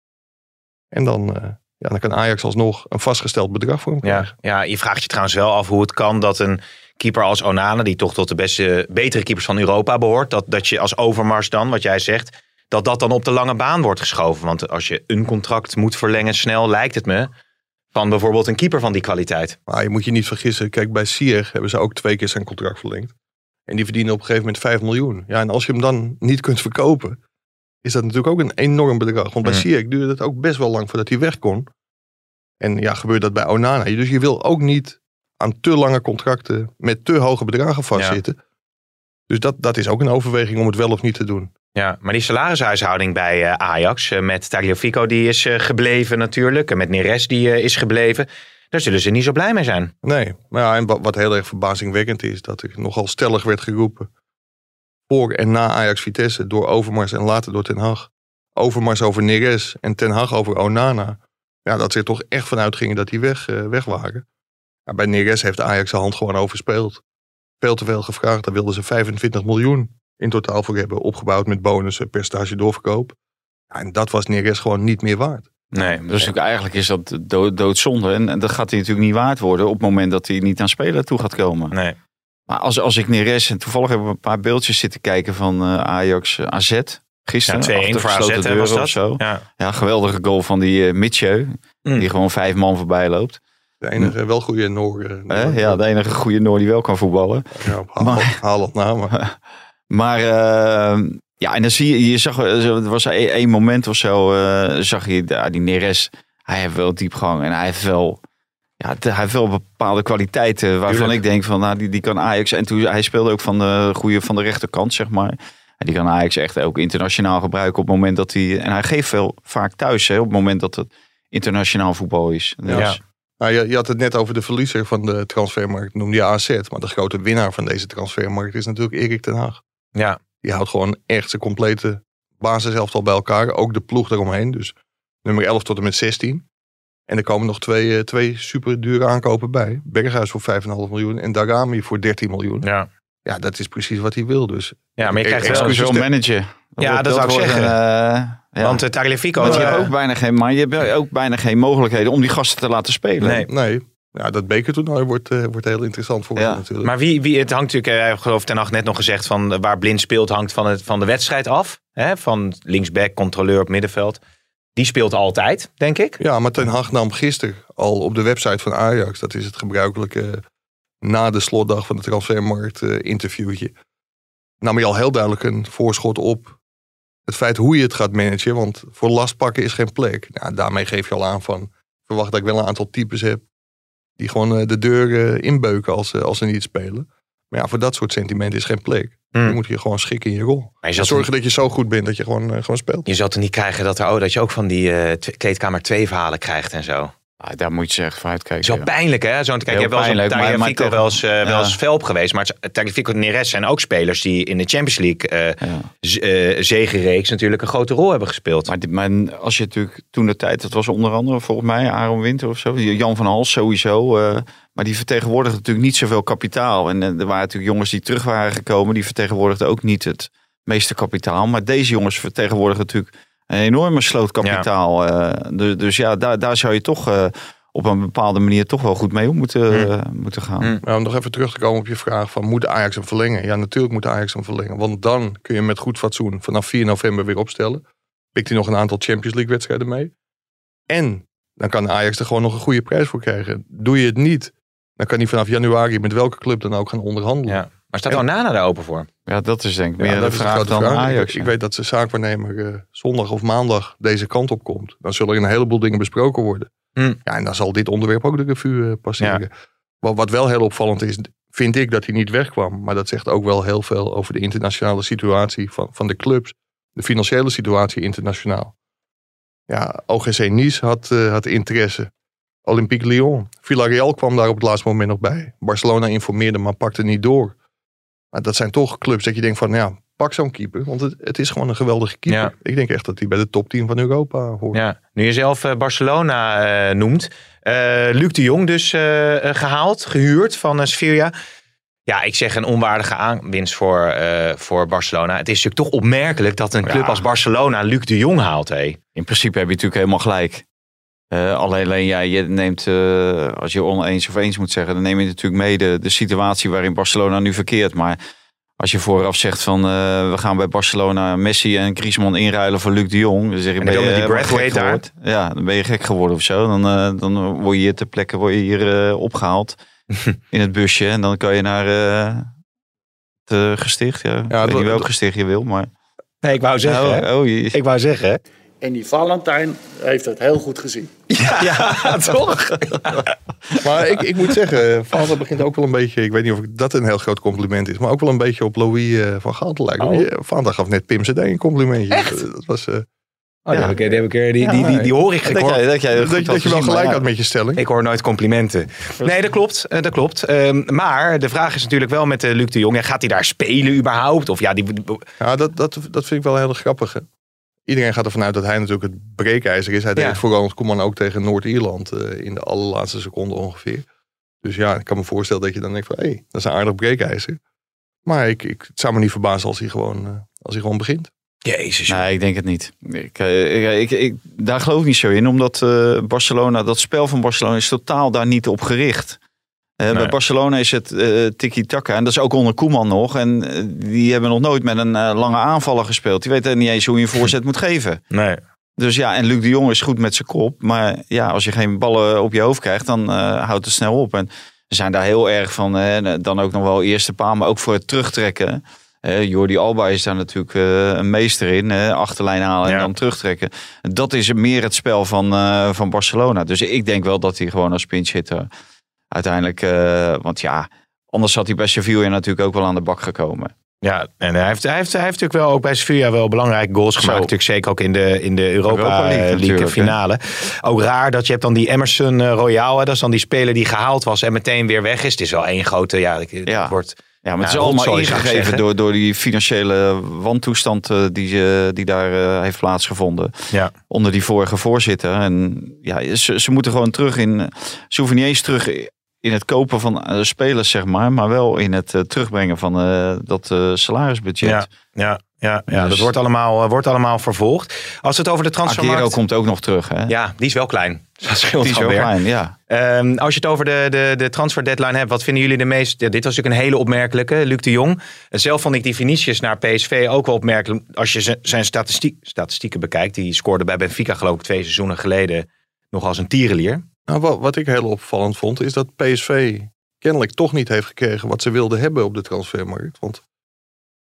En dan, eh, ja, dan kan Ajax alsnog een vastgesteld bedrag voor hem Ja, krijgen. ja, je vraagt je trouwens wel af hoe het kan dat een keeper als Onana, die toch tot de beste, betere keepers van Europa behoort, dat, dat je als Overmars dan, wat jij zegt, dat dat dan op de lange baan wordt geschoven. Want als je een contract moet verlengen snel, lijkt het me, van bijvoorbeeld een keeper van die kwaliteit. Maar je moet je niet vergissen. Kijk, bij Sier hebben ze ook twee keer zijn contract verlengd. En die verdienen op een gegeven moment 5 miljoen. Ja, en als je hem dan niet kunt verkopen, is dat natuurlijk ook een enorm bedrag. Want bij Mm. Sier duurde het ook best wel lang voordat hij weg kon. En ja, gebeurt dat bij Onana. Dus je wil ook niet aan te lange contracten met te hoge bedragen vastzitten. Dus dat, dat is ook een overweging om het wel of niet te doen. Ja, maar die salarishuishouding bij eh, Ajax eh, met Tagliafico die is eh, gebleven natuurlijk. En met Neres die is gebleven. Daar zullen ze niet zo blij mee zijn. Nee, maar ja, en wat, wat heel erg verbazingwekkend is, dat er nogal stellig werd geroepen voor en na Ajax Vitesse door Overmars en later door Ten Hag. Overmars over Neres en Ten Hag over Onana. Ja, dat ze er toch echt van uitgingen dat die weg, weg waren. Ja, bij Neres heeft Ajax zijn hand gewoon overspeeld. Veel te veel gevraagd. Daar wilden ze 25 miljoen in totaal voor hebben. Opgebouwd met bonussen, percentage doorverkoop. Ja, en dat was Neres gewoon niet meer waard. Nee, Dus eigenlijk is dat dood, doodzonde. En, en dat gaat hij natuurlijk niet waard worden op het moment dat hij niet aan spelen toe gaat komen. nee. Maar als, als ik Neres, en toevallig hebben we een paar beeldjes zitten kijken van eh, Ajax AZ. Ja, Gisteren, 2-1 achter voor AZ was dat. of zo. Ja. Ja, geweldige goal van die uh, Mitchell. Mm. Die gewoon vijf man voorbij loopt. De enige wel goede Noor. eh, Ja, de enige goede Noor die wel kan voetballen. Ja, op Haal- Maar- Haaland na, maar Maar eh, ja, en dan zie je, je zag, eh, er was één één moment of zo, eh, zag je ja, die Neres. Hij heeft wel diepgang en hij heeft wel, ja, hij heeft wel bepaalde kwaliteiten waarvan Tuurlijk. ik denk van, nou, die, die kan Ajax. En toen, hij speelde ook van de goede van de rechterkant, zeg maar. En die kan Ajax echt ook internationaal gebruiken op het moment dat hij. En hij geeft veel vaak thuis, hè, op het moment dat het internationaal voetbal is. Dus, Ja. Nou, je, je had het net over de verliezer van de transfermarkt, noemde je AZ. Maar de grote winnaar van deze transfermarkt is natuurlijk Erik ten Haag. Ja. Die houdt gewoon echt zijn complete basiselftal bij elkaar. Ook de ploeg eromheen. Dus nummer 11 tot en met 16. En er komen nog twee, eh, twee super dure aankopen bij. Berghuis voor 5,5 miljoen en Darami voor 13 miljoen. Ja. Ja, dat is precies wat hij wil. Dus ja, maar je krijgt wel... Te- manager. Ja, wordt- dat zou ik zeggen. een, eh, ja. Want uh, Tagliafico... Want je eh, hebt ook bijna geen, maar je hebt ook bijna geen mogelijkheden om die gasten te laten spelen. Nee. nee, ja, dat bekertoernooi wordt, eh, wordt heel interessant voor Ja. hem natuurlijk. Maar wie, wie, het hangt natuurlijk, eh, ik geloof ten nacht net nog gezegd, van eh, waar blind speelt hangt van, het, van de wedstrijd af. Hè? Van linksback, controleur op middenveld. Die speelt altijd, denk ik. Ja, maar Ten Hag nam gisteren al op de website van Ajax, dat is het gebruikelijke na de slotdag van de transfermarkt eh, interviewtje, nam hij al heel duidelijk een voorschot op het feit hoe je het gaat managen, want voor last pakken is geen plek. Nou, daarmee geef je al aan van, verwacht dat ik wel een aantal types heb die gewoon eh, de deur eh, inbeuken als, ze- als ze niet spelen. Maar ja, voor dat soort sentimenten is geen plek. Hmm. Je moet je gewoon schikken in je rol. Maar je En zorgen dat je zo goed bent dat je gewoon, eh, gewoon speelt. je zat er niet krijgen dat, er, oh, dat je ook van die eh, tw- kleedkamer 2 verhalen krijgt en zo. Ah, daar moet je echt voor is uitkijken. wel pijnlijk, hè? Zo'n, kijk, Heel je hebt wel Tagliafico tegen- wel eens, eh, wel eens op geweest. Maar het- Tagliafico en Neres zijn ook spelers die in de Champions League eh Ja. eh, zegenreeks natuurlijk een grote rol hebben gespeeld. Maar, dit- maar als je natuurlijk toen de tijd, dat was onder andere volgens mij Aaron Winter of zo, Jan van Hals sowieso. maar die vertegenwoordigde natuurlijk niet zoveel kapitaal. En er waren natuurlijk jongens die terug waren gekomen, die vertegenwoordigden ook niet het meeste kapitaal. Maar deze jongens vertegenwoordigen natuurlijk een enorme sloot kapitaal. eh, dus, dus ja, daar, daar zou je toch eh, op een bepaalde manier toch wel goed mee om moeten, eh, moeten gaan. Hmm. Maar om nog even terug te komen op je vraag van moet Ajax hem verlengen? Ja, natuurlijk moet Ajax hem verlengen. Want dan kun je hem met goed fatsoen vanaf 4 november weer opstellen. Pikt hij nog een aantal Champions League wedstrijden mee. En dan kan Ajax er gewoon nog een goede prijs voor krijgen. Doe je het niet, dan kan hij vanaf januari met welke club dan ook gaan onderhandelen. Ja. Maar staat Onana daar open voor? Ja, dat is denk ik Ja, meer dat de vraag dan vraag. Ajax. Ik, ik weet dat de zaakwaarnemer eh, zondag of maandag deze kant op komt. Dan zullen er een heleboel dingen besproken worden. Hmm. Ja, en dan zal dit onderwerp ook de revue eh, passeren. Wat, wat wel heel opvallend is, vind ik dat hij niet wegkwam. Maar dat zegt ook wel heel veel over de internationale situatie van, van de clubs. De financiële situatie internationaal. Ja, OGC Nice had, eh, had interesse. Olympique Lyon. Villarreal kwam daar op het laatste moment nog bij. Barcelona informeerde, maar pakte niet door. Maar dat zijn toch clubs dat je denkt van, ja, pak zo'n keeper. Want het, het is gewoon een geweldige keeper. Ja. Ik denk echt dat hij bij de top 10 van Europa hoort. Ja. Nu je zelf eh, Barcelona eh, noemt. eh, Luc de Jong dus eh, eh, gehaald, gehuurd van uh, Sevilla. Ja, ik zeg een onwaardige aanwinst voor, eh, voor Barcelona. Het is natuurlijk toch opmerkelijk dat een club Ja. als Barcelona Luc de Jong haalt. Hé. In principe heb je natuurlijk helemaal gelijk. Eh, alleen, ja, je neemt, eh, als je oneens of eens moet zeggen, dan neem je natuurlijk mee de, de situatie waarin Barcelona nu verkeert. Maar als je vooraf zegt van eh, we gaan bij Barcelona Messi en Griezmann inruilen voor Luc de Jong. Dan zeg ik, En ben je met die. Ja, dan ben je gek geworden of zo. Dan, dan word je hier ter plekke word je hier eh, opgehaald in het busje. En dan kan je naar het gesticht. Ja, ik het weet niet welk gesticht je wil, maar... Nee, ik wou zeggen. hè. oh, oh, je- Ik wou zeggen. En die Valentijn heeft het heel goed gezien. Ja, toch? Maar ik, ik moet zeggen, Vader begint ook wel een beetje, ik weet niet of ik dat een heel groot compliment is, maar ook wel een beetje op Louis eh, van Gaal te lijken. Oh. Gaf net Pim CD een complimentje. Echt? Dat was, eh, Oh, die, heb ik, die, heb ik, eh, die, Ja, die, die, die hoor ik. Ik Dat hoor, jij, dat jij dat, goed dat je wel gezien, gelijk ja. had met je stelling. ik hoor nooit complimenten. Nee, dat klopt. eh, dat klopt. Ehm, maar de vraag is natuurlijk wel met eh, Luc de Jong. ja, Gaat hij daar spelen überhaupt? Of ja, die, Ja, dat, dat, dat vind ik wel heel grappig. hè. Iedereen gaat ervan uit dat hij natuurlijk het breekijzer is. Hij deed Ja. het voor Ronald Koeman ook tegen Noord-Ierland eh, in de allerlaatste seconde ongeveer. Dus ja, ik kan me voorstellen dat je dan denkt van... hé, hey, dat is een aardig breekijzer. Maar ik, ik, het zou me niet verbazen als hij gewoon, eh, als hij gewoon begint. Jezus. joh. Nee, ik denk het niet. Ik, eh, ik, ik, ik- daar geloof ik niet zo in, omdat eh, Barcelona, dat spel van Barcelona is totaal daar niet op gericht. Eh, Bij. Barcelona is het eh tiki-taka en dat is ook onder Koeman nog. En eh, die hebben nog nooit met een lange aanvaller gespeeld. Die weten niet eens hoe je een voorzet moet geven. Nee. Dus ja, en Luc de Jong is goed met zijn kop. Maar ja, als je geen ballen op je hoofd krijgt, dan houdt het snel op. En we zijn daar heel erg van, dan ook nog wel eerste paal, maar ook voor het terugtrekken. Eh Jordi Alba is daar natuurlijk een meester in. achterlijn halen en Ja. dan terugtrekken. Dat is meer het spel van, van Barcelona. Dus ik denk wel dat hij gewoon als pinch hitter uiteindelijk... eh, want ja, anders had hij bij Sevilla natuurlijk ook wel aan de bak gekomen. Ja, en hij heeft, hij, heeft, hij heeft natuurlijk wel ook bij Sevilla wel belangrijke goals gemaakt. Zo. Natuurlijk zeker ook in de, in de Europa, Europa League finale. Ook raar dat je hebt dan die Emerson eh, Royal. hè, Dat is dan die speler die gehaald was en meteen weer weg is. Het is wel één grote, ja, het Ja. wordt... Ja, maar het is allemaal ingegeven door, door die financiële wantoestand eh, die, die daar heeft plaatsgevonden. Ja. Onder die vorige voorzitter. En ja, ze, ze moeten gewoon terug in. Eens terug in het kopen van eh, spelers, zeg maar. Maar wel in het eh, terugbrengen van eh, dat salarisbudget. Ja, ja, ja, ja Dus- dat wordt allemaal, wordt allemaal vervolgd. Als het over de transfermarkt... komt ook nog terug, hè? Ja, die is wel klein. Dat scheelt die is wel klein, ja. Ehm, als je het over de, de, de transfer deadline hebt, wat vinden jullie de meest... ja, dit was natuurlijk een hele opmerkelijke, Luc de Jong. Zelf vond ik die Vinicius naar PSV ook wel opmerkelijk. Als je zijn statistiek, statistieken bekijkt, die scoorde bij Benfica geloof ik twee seizoenen geleden nog als een tierenlier. Nou, wat, wat ik heel opvallend vond, is dat PSV kennelijk toch niet heeft gekregen wat ze wilden hebben op de transfermarkt. Want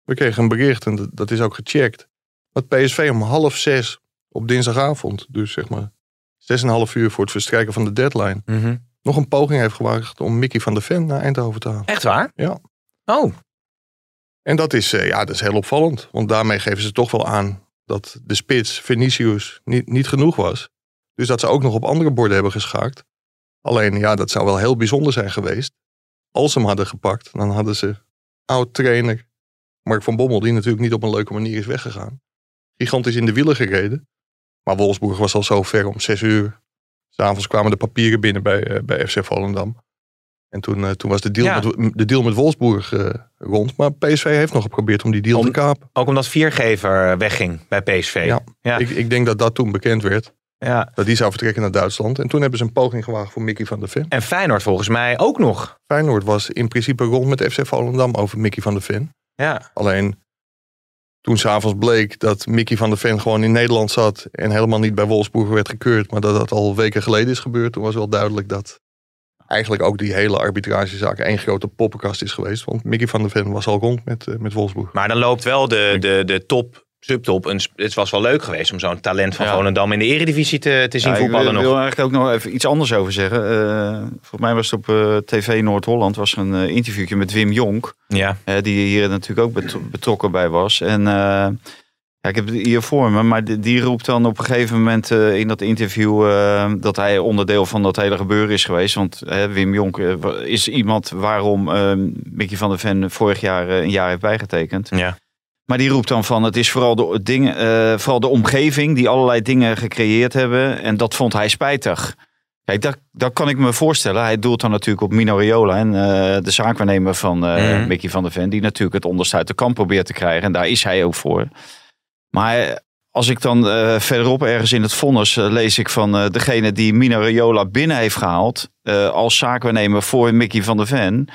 we kregen een bericht, en dat- is ook gecheckt, dat PSV om half zes op dinsdagavond, dus zeg maar zes en een half uur voor het verstrijken van de deadline, nog een poging heeft gewaagd om Mickey van der Ven naar Eindhoven te halen. Echt waar? Ja. Oh, En dat is, eh, ja, dat is heel opvallend, want daarmee geven ze toch wel aan dat de spits Vinicius niet, niet genoeg was. Dus dat ze ook nog op andere borden hebben geschaakt. Alleen, ja, dat zou wel heel bijzonder zijn geweest. Als ze hem hadden gepakt, dan hadden ze oud-trainer Mark van Bommel, die natuurlijk niet op een leuke manier is weggegaan. Gigantisch in de wielen gereden. Maar Wolfsburg was al zo ver om zes uur. S'avonds kwamen de papieren binnen bij, eh, bij FC Volendam. En toen, eh, toen was de deal, Ja. met, de deal met Wolfsburg eh, rond. Maar PSV heeft nog geprobeerd om die deal Om- te kapen. ook omdat Viergever wegging bij PSV. Ja. ja. Ik, ik denk dat dat toen bekend werd. Ja. Dat die zou vertrekken naar Duitsland. En toen hebben ze een poging gewaagd voor Mickey van der Ven. En Feyenoord volgens mij ook nog. Feyenoord was in principe rond met FC Volendam over Mickey van der Ven. Ja. Alleen toen s'avonds bleek dat Mickey van der Ven gewoon in Nederland zat. En helemaal niet bij Wolfsburg werd gekeurd. Maar dat dat al weken geleden is gebeurd. Toen was wel duidelijk dat eigenlijk ook die hele arbitragezaak één grote poppenkast is geweest. Want Mickey van der Ven was al rond met, eh, met Wolfsburg. Maar dan loopt wel de, de, de top, subtop. Sp- het was wel leuk geweest om zo'n talent van Ja. Volendam in de eredivisie te, te zien Ja, ik voetballen wil, nog. wil eigenlijk ook nog even iets anders over zeggen. Eh, volgens mij was het op eh, TV Noord-Holland was er een interviewtje met Wim Jonk. Ja. die hier natuurlijk ook betro- betrokken bij was. En ja, ik heb het hier voor me, maar die, die roept dan op een gegeven moment in dat interview dat hij onderdeel van dat hele gebeuren is geweest. Want Wim Jonk is iemand waarom Mickey van der Ven vorig jaar een jaar heeft bijgetekend. Ja. Maar die roept dan van het is vooral de, dingen, eh, vooral de omgeving die allerlei dingen gecreëerd hebben. En dat vond hij spijtig. Kijk, dat, dat kan ik me voorstellen. Hij doelt dan natuurlijk op Mino Raiola en eh, de zaakwaarnemer van eh, Mhm. Mickey van der Ven. Die natuurlijk het onderste uit de kamp probeert te krijgen. En daar is hij ook voor. Maar als ik dan verderop ergens in het vonnis lees ik van degene die Mino Raiola binnen heeft gehaald. eh, als zaakwaarnemer voor Mickey van der Ven.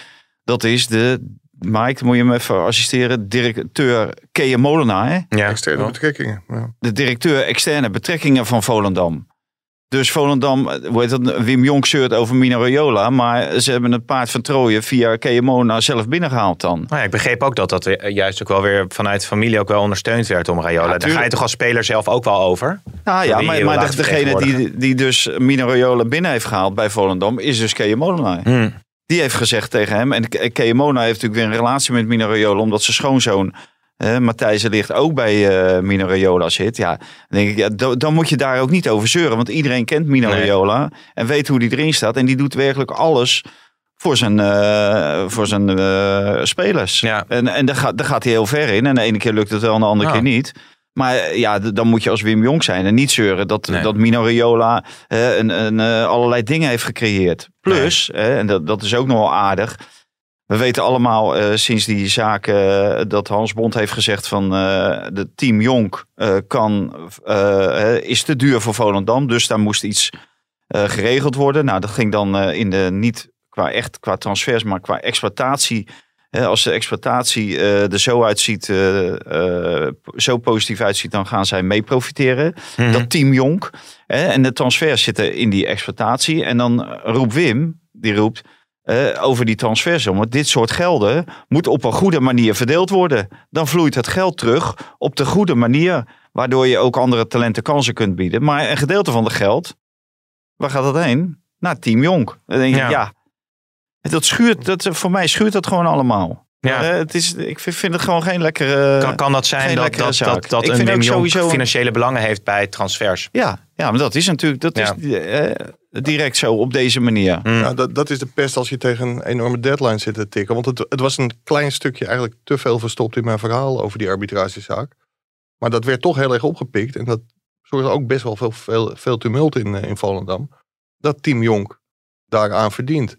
Dat is de, Mike, moet je me even assisteren, directeur Kea Molenaar. hè? Ja. Externe betrekkingen. Ja. de directeur externe betrekkingen van Volendam. Dus Volendam, eh, hoe heet dat, Wim Jonk zeurt over Mino Raiola, maar ze hebben het paard van Trooien via Keemona zelf binnengehaald dan. Nou ja, ik begreep ook dat dat weer- juist ook wel weer vanuit de familie ook wel ondersteund werd om Raiola. Daar ga je toch als speler zelf ook wel over? Nou ja, maar, maar degene die, die dus Mino Raiola binnen heeft gehaald bij Volendam is dus Keemona. Hmm. Die heeft gezegd tegen hem, en Ke- Keemona heeft natuurlijk weer een relatie met Mino Raiola, omdat zijn schoonzoon eh, Matthijs Ligt ook bij Raiola zit. Ja, dan denk ik, ja, dan, dan moet je daar ook niet over zeuren, want iedereen kent Mino Nee. Raiola en weet hoe die erin staat. En die doet werkelijk alles voor zijn, eh, voor zijn eh, spelers. Ja. En, en daar, gaat, daar gaat hij heel ver in. En de ene keer lukt het wel, en de andere Ja. keer niet. Maar eh, ja, dan moet je als Wim Jong zijn en niet zeuren dat, Nee. dat Mino Raiola eh, een, een, eh, allerlei dingen heeft gecreëerd. Plus, eh, en dat, dat is ook nog wel aardig. We weten allemaal eh, sinds die zaak dat Hans Bond heeft gezegd van de team Jonk kan, is te duur voor Volendam. Dus daar moest iets geregeld worden. Nou, dat ging dan in de niet qua echt qua transfers, maar qua exploitatie. Hè, als de exploitatie eh, er zo uitziet, eh, eh, zo positief uitziet, dan gaan zij mee profiteren. Mhm. Dat team Jonk. Hè, en de transfers zitten in die exploitatie. En dan roept Wim, die roept over die transfersommen. Dit soort gelden moet op een goede manier verdeeld worden. Dan vloeit het geld terug op de goede manier. Waardoor je ook andere talenten kansen kunt bieden. Maar een gedeelte van het geld, waar gaat dat heen? Naar Team Jonk. Dan denk Ja. ja. Dat schuurt, dat, voor mij schuurt dat gewoon allemaal. Ja. Eh, het is, ik vind, vind het gewoon geen lekkere... Kan, kan dat zijn dat, dat, dat, een Wim sowieso financiële belangen heeft bij transfers? Ja, ja, maar dat is natuurlijk dat Ja. is, eh, direct zo op deze manier. Mm. Ja, dat, dat is de pest als je tegen een enorme deadline zit te tikken. Want het, het was een klein stukje eigenlijk te veel verstopt in mijn verhaal over die arbitragezaak. Maar dat werd toch heel erg opgepikt. En dat zorgde ook best wel veel, veel, veel tumult in, eh, in Volendam. Dat Team Jonk daaraan verdient.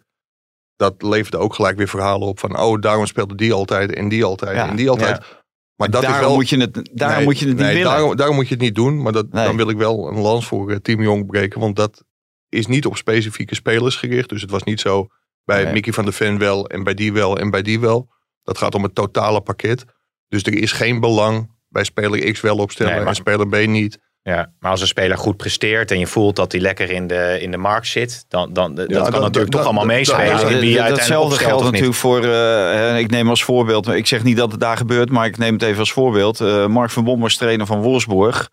Dat leverde ook gelijk weer verhalen op van... oh, daarom speelde die altijd en die altijd Ja, en die altijd. Maar dat daarom is wel... moet je het, daarom Nee, moet je het niet nee, willen. Daarom, daarom moet je het niet doen. Maar dat, Nee. dan wil ik wel een lans voor eh, Team Jong breken. Want dat is niet op specifieke spelers gericht. Dus het was niet zo bij. Mickey van der Ven wel en bij die wel en bij die wel. Dat gaat om het totale pakket. Dus er is geen belang bij speler X wel opstellen maar- en speler B niet. Ja, maar als een speler goed presteert en je voelt dat hij lekker in de, in de markt zit, dan, dan dat kan dat- natuurlijk dat- toch allemaal meespelen. Ja, uiteindelijk datzelfde geldt natuurlijk voor, eh, hè, ik neem als voorbeeld, ik zeg niet dat het daar gebeurt, maar ik neem het even als voorbeeld. Eh, Mark van Bommel trainer van Wolfsburg.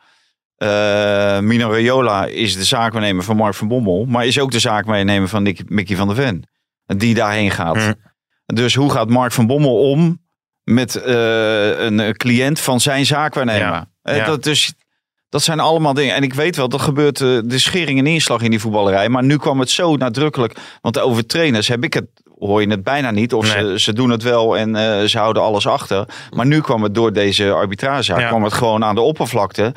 Eh Mino Raiola is de zaakwaarnemer van Mark van Bommel, maar is ook de zaakwaarnemer van Nick, Mickey van der Ven. Die daarheen gaat. Hm. Dus hoe gaat Mark van Bommel om met eh, een cliënt van zijn zaakwaarnemer? Ja. Ja. Dat, dus, dat zijn allemaal dingen. En ik weet wel, dat gebeurt eh, de schering en inslag in die voetballerij. Maar nu kwam het zo nadrukkelijk. Want over trainers heb ik het, hoor je het bijna niet. Of Nee. ze, ze doen het wel en eh, ze houden alles achter. Maar nu kwam het door deze arbitragezaak, Ja. kwam het gewoon aan de oppervlakte.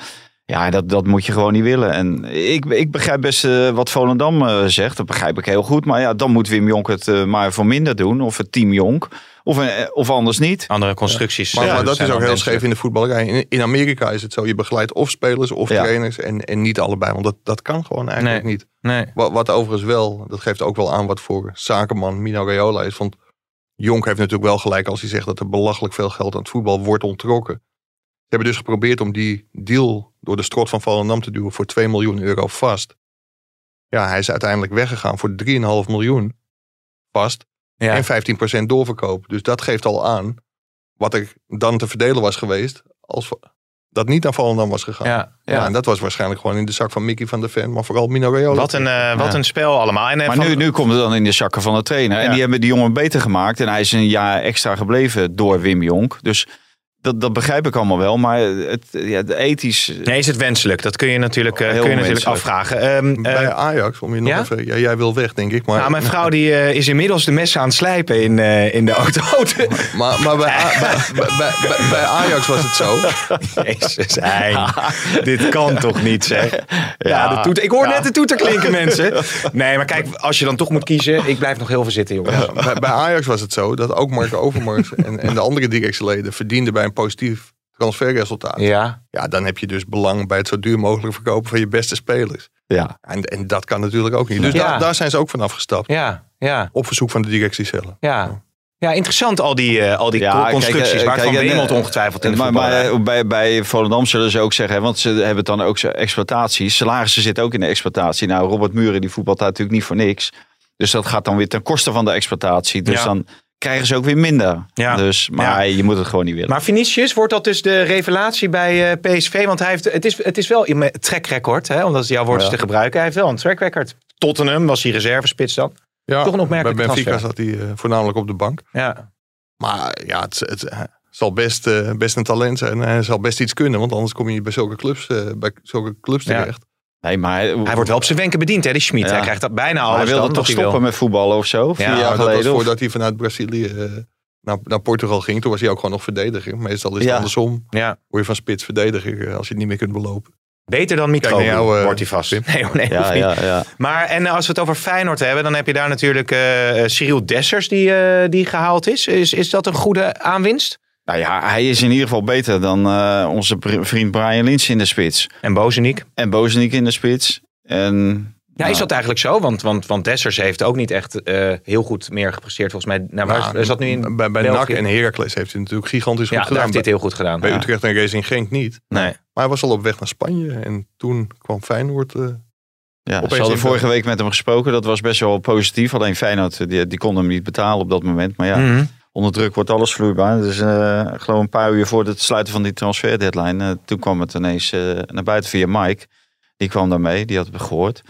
Ja, dat, dat moet je gewoon niet willen. En ik, ik begrijp best eh, wat Volendam zegt. Dat begrijp ik heel goed. Maar ja, dan moet Wim Jonk het maar voor minder doen. Of het team Jonk. Of, eh, of anders niet. Andere constructies. Maar, maar dat is ook heel scheef in de voetballerij. In, in Amerika is het zo, je begeleidt of spelers of Ja. trainers en, en niet allebei. Want dat, dat kan gewoon eigenlijk Nee. niet. Nee. Wat, wat overigens wel, dat geeft ook wel aan wat voor zakenman Mino Raiola is. Want Jonk heeft natuurlijk wel gelijk als hij zegt dat er belachelijk veel geld aan het voetbal wordt ontrokken. Ze hebben dus geprobeerd om die deal door de strot van Volendam te duwen voor 2 miljoen euro vast. Ja, hij is uiteindelijk weggegaan voor 3,5 miljoen vast Ja. en 15% doorverkoop. Dus dat geeft al aan wat er dan te verdelen was geweest als dat niet naar Volendam was gegaan. Ja, Ja, ja. en dat was waarschijnlijk gewoon in de zak van Mickey van der Ven, maar vooral Mino Raiola. Wat een, eh, wat Ja. een spel allemaal. En, eh, Maar van- nu, nu komt het dan in de zakken van de trainer. En die hebben die jongen beter gemaakt. En hij is een jaar extra gebleven door Wim Jonk. Dus dat, dat begrijp ik allemaal wel. Maar het, ja, de ethisch... Nee, is het wenselijk? Dat kun je natuurlijk, eh, kun je natuurlijk afvragen. Ehm, Bij eh, Ajax, om je nog ja? even... Ja, jij wil weg, denk ik. Maar, nou, mijn vrouw die, eh, is inmiddels de messen aan het slijpen in, eh, in de auto. maar, maar bij, bij, bij, bij, bij Ajax was het zo. Jezus, Hein. Dit kan toch niet, zeg? Ja, Ja. de toeter, ik hoor Ja. net de toeter klinken, mensen. Nee, maar kijk, als je dan toch moet kiezen... Ik blijf nog heel veel zitten, jongens. bij, bij Ajax was het zo dat ook Marco Overmars en, en de andere directieleden verdienden bij een positief transferresultaat. Ja. Ja, dan heb je dus belang bij het zo duur mogelijk verkopen van je beste spelers. Ja. En, en dat kan natuurlijk ook niet. Dus Ja. daar, daar zijn ze ook van afgestapt. ja, ja, Op verzoek van de directie zelf. ja. Ja, interessant al die, eh, al die Ja, kijk, constructies. eh, waar kijk, Wemelt eh, ongetwijfeld in de maar, maar bij, bij Volendam zullen ze ook zeggen, hè, want ze hebben het dan ook zo exploitatie. Salarissen zitten ook in de exploitatie. Nou, Robert Muren die voetbalt daar natuurlijk niet voor niks. Dus dat gaat dan weer ten koste van de exploitatie. Dus Ja. dan krijgen ze ook weer minder. Ja. Dus, maar je moet het gewoon niet willen. Maar Vinicius, wordt dat dus de revelatie bij eh, PSV? Want hij heeft, het, is, het is wel een track record, hè, om dat jouw woord Ja. te gebruiken. Hij heeft wel een track record. Tottenham was hij reservespits dan. Ja, Toch een opmerkelijke Bij Benfica transfer. zat hij eh, voornamelijk op de bank. Ja, Maar ja, het, het, het zal best, eh, best een talent zijn. Hij zal best iets kunnen, want anders kom je niet bij zulke clubs, eh, bij zulke clubs Ja. terecht. Nee, maar hij, hij wordt wel op zijn wenken bediend, hè, die Schmid. Ja. Hij krijgt dat bijna alles hij wilde dan toch wil. stoppen met voetballen of zo? Vier Ja, jaar dat was voordat hij vanuit Brazilië eh, naar, naar Portugal ging, toen was hij ook gewoon nog verdediger. Meestal is het Ja. andersom. Ja. Word je van spits verdediger eh, als je het niet meer kunt belopen. Beter dan Mitro, Kijk naar jou, eh, wordt hij vast. Nee, nee, Ja, ja, ja. Maar en als we het over Feyenoord hebben, dan heb je daar natuurlijk eh eh, Cyril Dessers die, eh, die gehaald is. is. Is dat een goede aanwinst? Nou ja, hij is in ieder geval beter dan eh, onze vriend Brian Lynch in de spits. En Bozeniek? En Bozeniek in de spits. En, Ja, is dat eigenlijk zo? Want, want, want Dessers heeft ook niet echt eh, heel goed meer gepresteerd volgens mij. Nou, waar Nou, is dat nu in bij bij? NAC en Heracles heeft hij natuurlijk gigantisch Ja, goed gedaan. heeft hij het heel goed gedaan. Bij Ja. Utrecht en Racing Genk niet. Nee. Maar hij was al op weg naar Spanje. En toen kwam Feyenoord. eh, ja, ze hadden vorige week met hem gesproken. Dat was best wel positief. Alleen Feyenoord, die, die kon hem niet betalen op dat moment. Maar ja, Mhm. Onder druk wordt alles vloeibaar. Dus ik geloof een paar uur voor het sluiten van die transfer deadline. eh, toen kwam het ineens eh, naar buiten via Mike. Die kwam daarmee, die had het gehoord.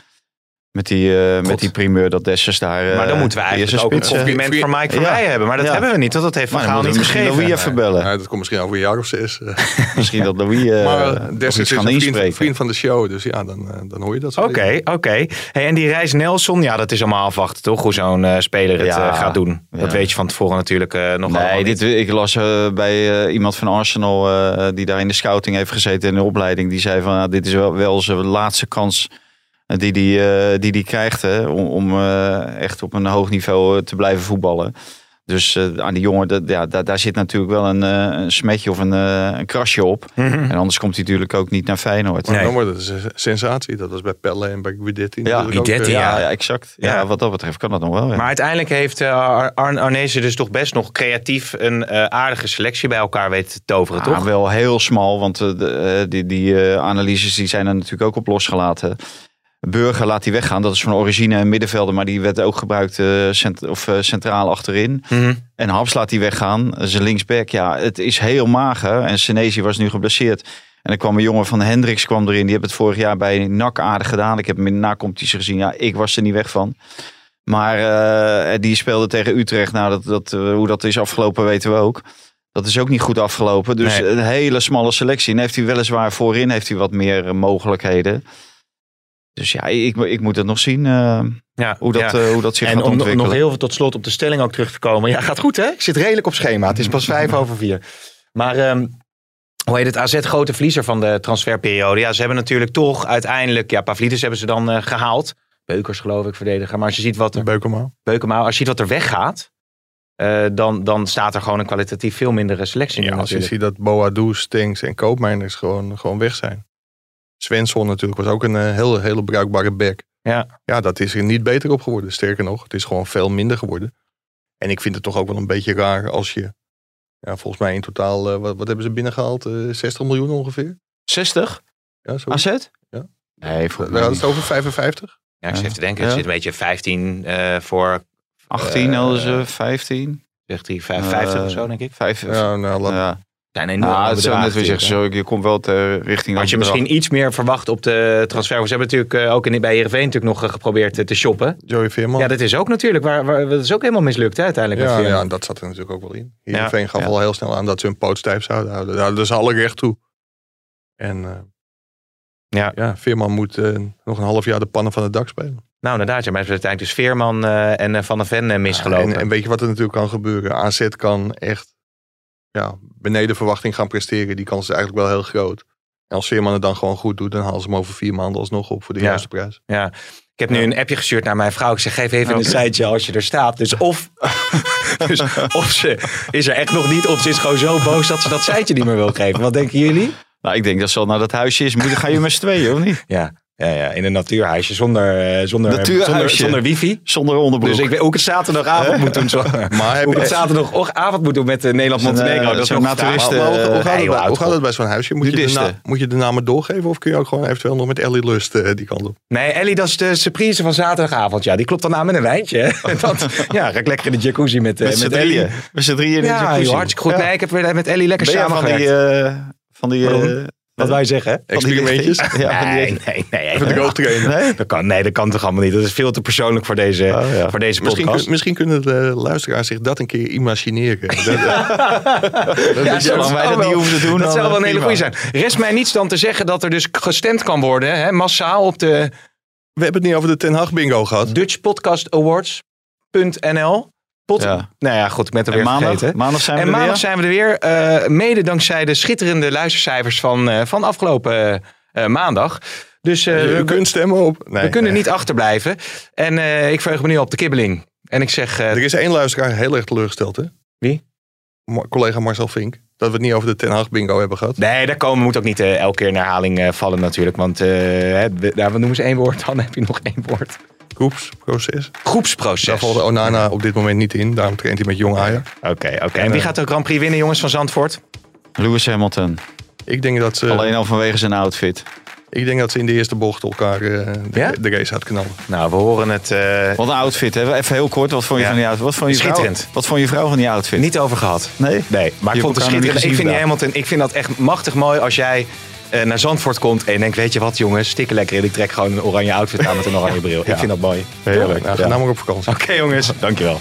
Met die, eh, met die primeur dat Dessers daar... eh, Maar dan moeten we eigenlijk ook een eh, compliment voor Mike Ja. Verwij hebben. Maar dat Ja. hebben we niet, want dat heeft Van Maar Gaal niet gegeven. Louis even bellen. nou, dat komt misschien over een jaar of zes. eh. Misschien dat Louis eh maar uh, iets Dessers is gaan een vriend, van de show. Dus ja, dan, eh, dan hoor je dat zo. Oké, oké. Hey, en die reis Nelson, ja, dat is allemaal afwachten, toch? Hoe zo'n eh, speler het Ja, eh, gaat doen. Dat weet je van tevoren natuurlijk eh, nog Nee, niet. dit, ik las eh, bij eh, iemand van Arsenal eh, die daar in de scouting heeft gezeten in de opleiding. Die zei van dit is wel, wel zijn laatste kans eh, die die, eh, die die krijgt hè, om, om eh, echt op een hoog niveau eh, te blijven voetballen. Dus eh, aan die jongen, dat, ja, daar, daar zit natuurlijk wel een, eh, een smetje of een, een krasje op. En anders komt hij natuurlijk ook niet naar Feyenoord. Maar Nee. dan wordt het een sensatie. Dat was bij Pelle en bij Guidetti. Ja, Guidetti, Ja, ja. exact. Ja, Ja. wat dat betreft kan dat nog wel. Ja. Maar uiteindelijk heeft Ar- Arne Arnezen dus toch best nog creatief een eh, aardige selectie bij elkaar weten te toveren, Ja, toch? wel heel smal, want de, die, die eh, analyses die zijn er natuurlijk ook op losgelaten. Burger laat die weggaan, dat is van origine een middenvelder, maar die werd ook gebruikt eh, cent of, eh, centraal achterin. Mhm. En Haps laat die weggaan, zijn linksback. Ja, het is heel mager en Senesi was nu geblesseerd. En dan kwam een jongen van Hendricks kwam erin, die heeft het vorig jaar bij NAC aardig gedaan. Ik heb hem in de nacompetitie gezien, ja, ik was er niet weg van. Maar eh, die speelde tegen Utrecht. Nou, dat, dat, eh, hoe dat is afgelopen weten we ook. Dat is ook niet goed afgelopen. Dus Nee. een hele smalle selectie. En heeft hij weliswaar voorin heeft hij wat meer eh, mogelijkheden. Dus ja, ik, ik moet het nog zien eh, Ja, hoe, dat, ja. eh, hoe dat zich En gaat om nog- ontwikkelen. nog heel veel tot slot op de stelling ook terug te komen. Ja, gaat goed hè? Ik zit redelijk op schema. Het is pas vijf over vier. Maar ehm, hoe heet het? AZ grote verliezer van de transferperiode. Ja, ze hebben natuurlijk toch uiteindelijk... Ja, Pavlidis hebben ze dan eh, gehaald. Beukers geloof ik, verdediger. Maar als je ziet wat er... Beukema. Beukema, als je ziet wat er weggaat... eh, dan, dan staat er gewoon een kwalitatief veel mindere selectie Ja, als je ziet dat Boadu, Stenks en Koopmeiners gewoon, gewoon weg zijn. Svensson natuurlijk was ook een eh, heel, hele bruikbare back. Ja. ja, dat is er niet beter op geworden. Sterker nog, het is gewoon veel minder geworden. En ik vind het toch ook wel een beetje raar als je... Ja, volgens mij in totaal, eh, wat, wat hebben ze binnengehaald? Eh 60 miljoen ongeveer? 60? Ja, zo. AZ? Ja. Nee, We hadden het over 55? Ja, ik zit even te denken. Ja. Het zit een beetje 15 eh, voor... 18 eh, hadden ze, 15. Zegt hij 55 Eh, of zo, denk ik. Vijf, Ja, nou, laat, ja. Zijn Nou, is bedragen net weer zeggen, natuurlijk, zo, je komt wel ter richting Had je bedrag. misschien iets meer verwacht op de transfer? Ze hebben natuurlijk eh, ook in, bij Heerenveen natuurlijk nog eh, geprobeerd eh, te shoppen. Joey Veerman. Ja, dat is ook natuurlijk. Waar, waar, dat is ook helemaal mislukt hè, uiteindelijk. met Ja, Veerman. ja, en dat zat er natuurlijk ook wel in. Ja, Heerenveen gaf ja. al heel snel aan dat ze hun poot stijf zouden houden. Daar hadden ze alle recht toe. En eh, Ja. ja, Veerman moet nog een half jaar de pannen van het dak spelen. Nou, inderdaad. Ja, maar is uiteindelijk dus Veerman eh, en Van der Ven misgelopen. En, en weet je wat er natuurlijk kan gebeuren? AZ kan echt ja, beneden verwachting gaan presteren. Die kans is eigenlijk wel heel groot. En als Veerman het dan gewoon goed doet, dan halen ze hem over vier maanden alsnog op voor de Ja. juiste prijs. Ja. Ik heb nu een appje gestuurd naar mijn vrouw. Ik zeg, geef even een seintje als je er staat. Dus of, dus of ze is er echt nog niet, of ze is gewoon zo boos dat ze dat seintje niet meer wil geven. Wat denken jullie? Nou, ik denk dat ze al naar dat huisje is. Moet, ga je met z'n tweeën, of niet? Ja, ja, ja in een natuurhuisje zonder, eh, zonder, Natuurhuisje. zonder, zonder wifi. Zonder onderbroek. Dus ik weet hoe ik het zaterdagavond moet doen. Zo. Maar heb hoe ik het je, zaterdagavond moet doen met eh, Nederland-Montenegro. Eh, Dat is zo'n nog naturist, maar, maar hoe, hoe gaat het, bij- hoe gaat het bij zo'n huisje? Moet je, de moet je de namen doorgeven of kun je ook gewoon eventueel nog met Ellie Lust eh, die kant op? Nee, Ellie, dat is de surprise van zaterdagavond. Ja, die klopt dan aan met een wijntje. Dat, ja, ga ik lekker in de jacuzzi met, eh, met Ellie. Met z'n drieën in de Ja, jacuzzi. joh, hartstikke goed. Ja. Nee, ik heb weer met Ellie lekker Ben jij van die... samengewerkt. eh, van die? Wat wij zeggen, hè? van die Experimentjes? Ja, van die nee, nee, nee. Even de droogtrainen. Nee? Dat kan, nee, dat kan toch allemaal niet. Dat is veel te persoonlijk voor deze, Oh, ja. voor deze Misschien, podcast. kun- misschien kunnen de luisteraars zich dat een keer imagineren. Dat, eh, dat- dat- zolang wij dat wel- niet hoeven te doen, Dat zou wel een eh, hele goede zijn. Rest mij niets dan te zeggen dat er dus gestemd kan worden, hè, massaal op de We hebben het niet over de Ten Hag bingo gehad. Dutchpodcastawards.nl. Pot, Ja. Nou ja, goed, ik ben het En alweer maandag, vergeten. maandag zijn we en er maandag weer. zijn we er weer. eh, mede dankzij de schitterende luistercijfers van, eh, van afgelopen eh, maandag. Dus eh, Je we, kunt stemmen op. Nee, we kunnen nee. niet achterblijven. En eh, ik verheug me nu op de kibbeling. En ik zeg, eh, Er is één luisteraar heel erg teleurgesteld, hè? Wie? Ma- collega Marcel Vink. Dat we het niet over de Ten Hag bingo hebben gehad. nee, daar komen moet ook niet elke keer in herhaling eh, vallen natuurlijk. Want eh, hè, we- nou, noemen ze één woord, dan heb je nog één woord. Groepsproces. Groepsproces. Daar valt Onana op dit moment niet in. Daarom traint hij met jong Ajax. Oké, oké. En wie gaat de Grand Prix winnen, jongens, van Zandvoort? Lewis Hamilton. Ik denk dat ze, Alleen al vanwege zijn outfit. ik denk dat ze in de eerste bocht elkaar eh, de, Ja? de race uitknallen. Nou, we horen het eh, Wat een outfit. Hè? Even heel kort. Wat vond je Ja. van die outfit? Wat vond je vrouw, Schitterend. wat vond je vrouw van die outfit? niet over gehad. Nee? Nee, maar ik vond het schitterend. Ik vind die. Hamilton, ik vind dat echt machtig mooi als jij eh, naar Zandvoort komt en denkt, weet je wat jongens, stikken lekker in. Ik trek gewoon een oranje outfit aan met een oranje bril. Ik vind dat mooi. Nou, ga nou maar op vakantie. Oké jongens, dankjewel.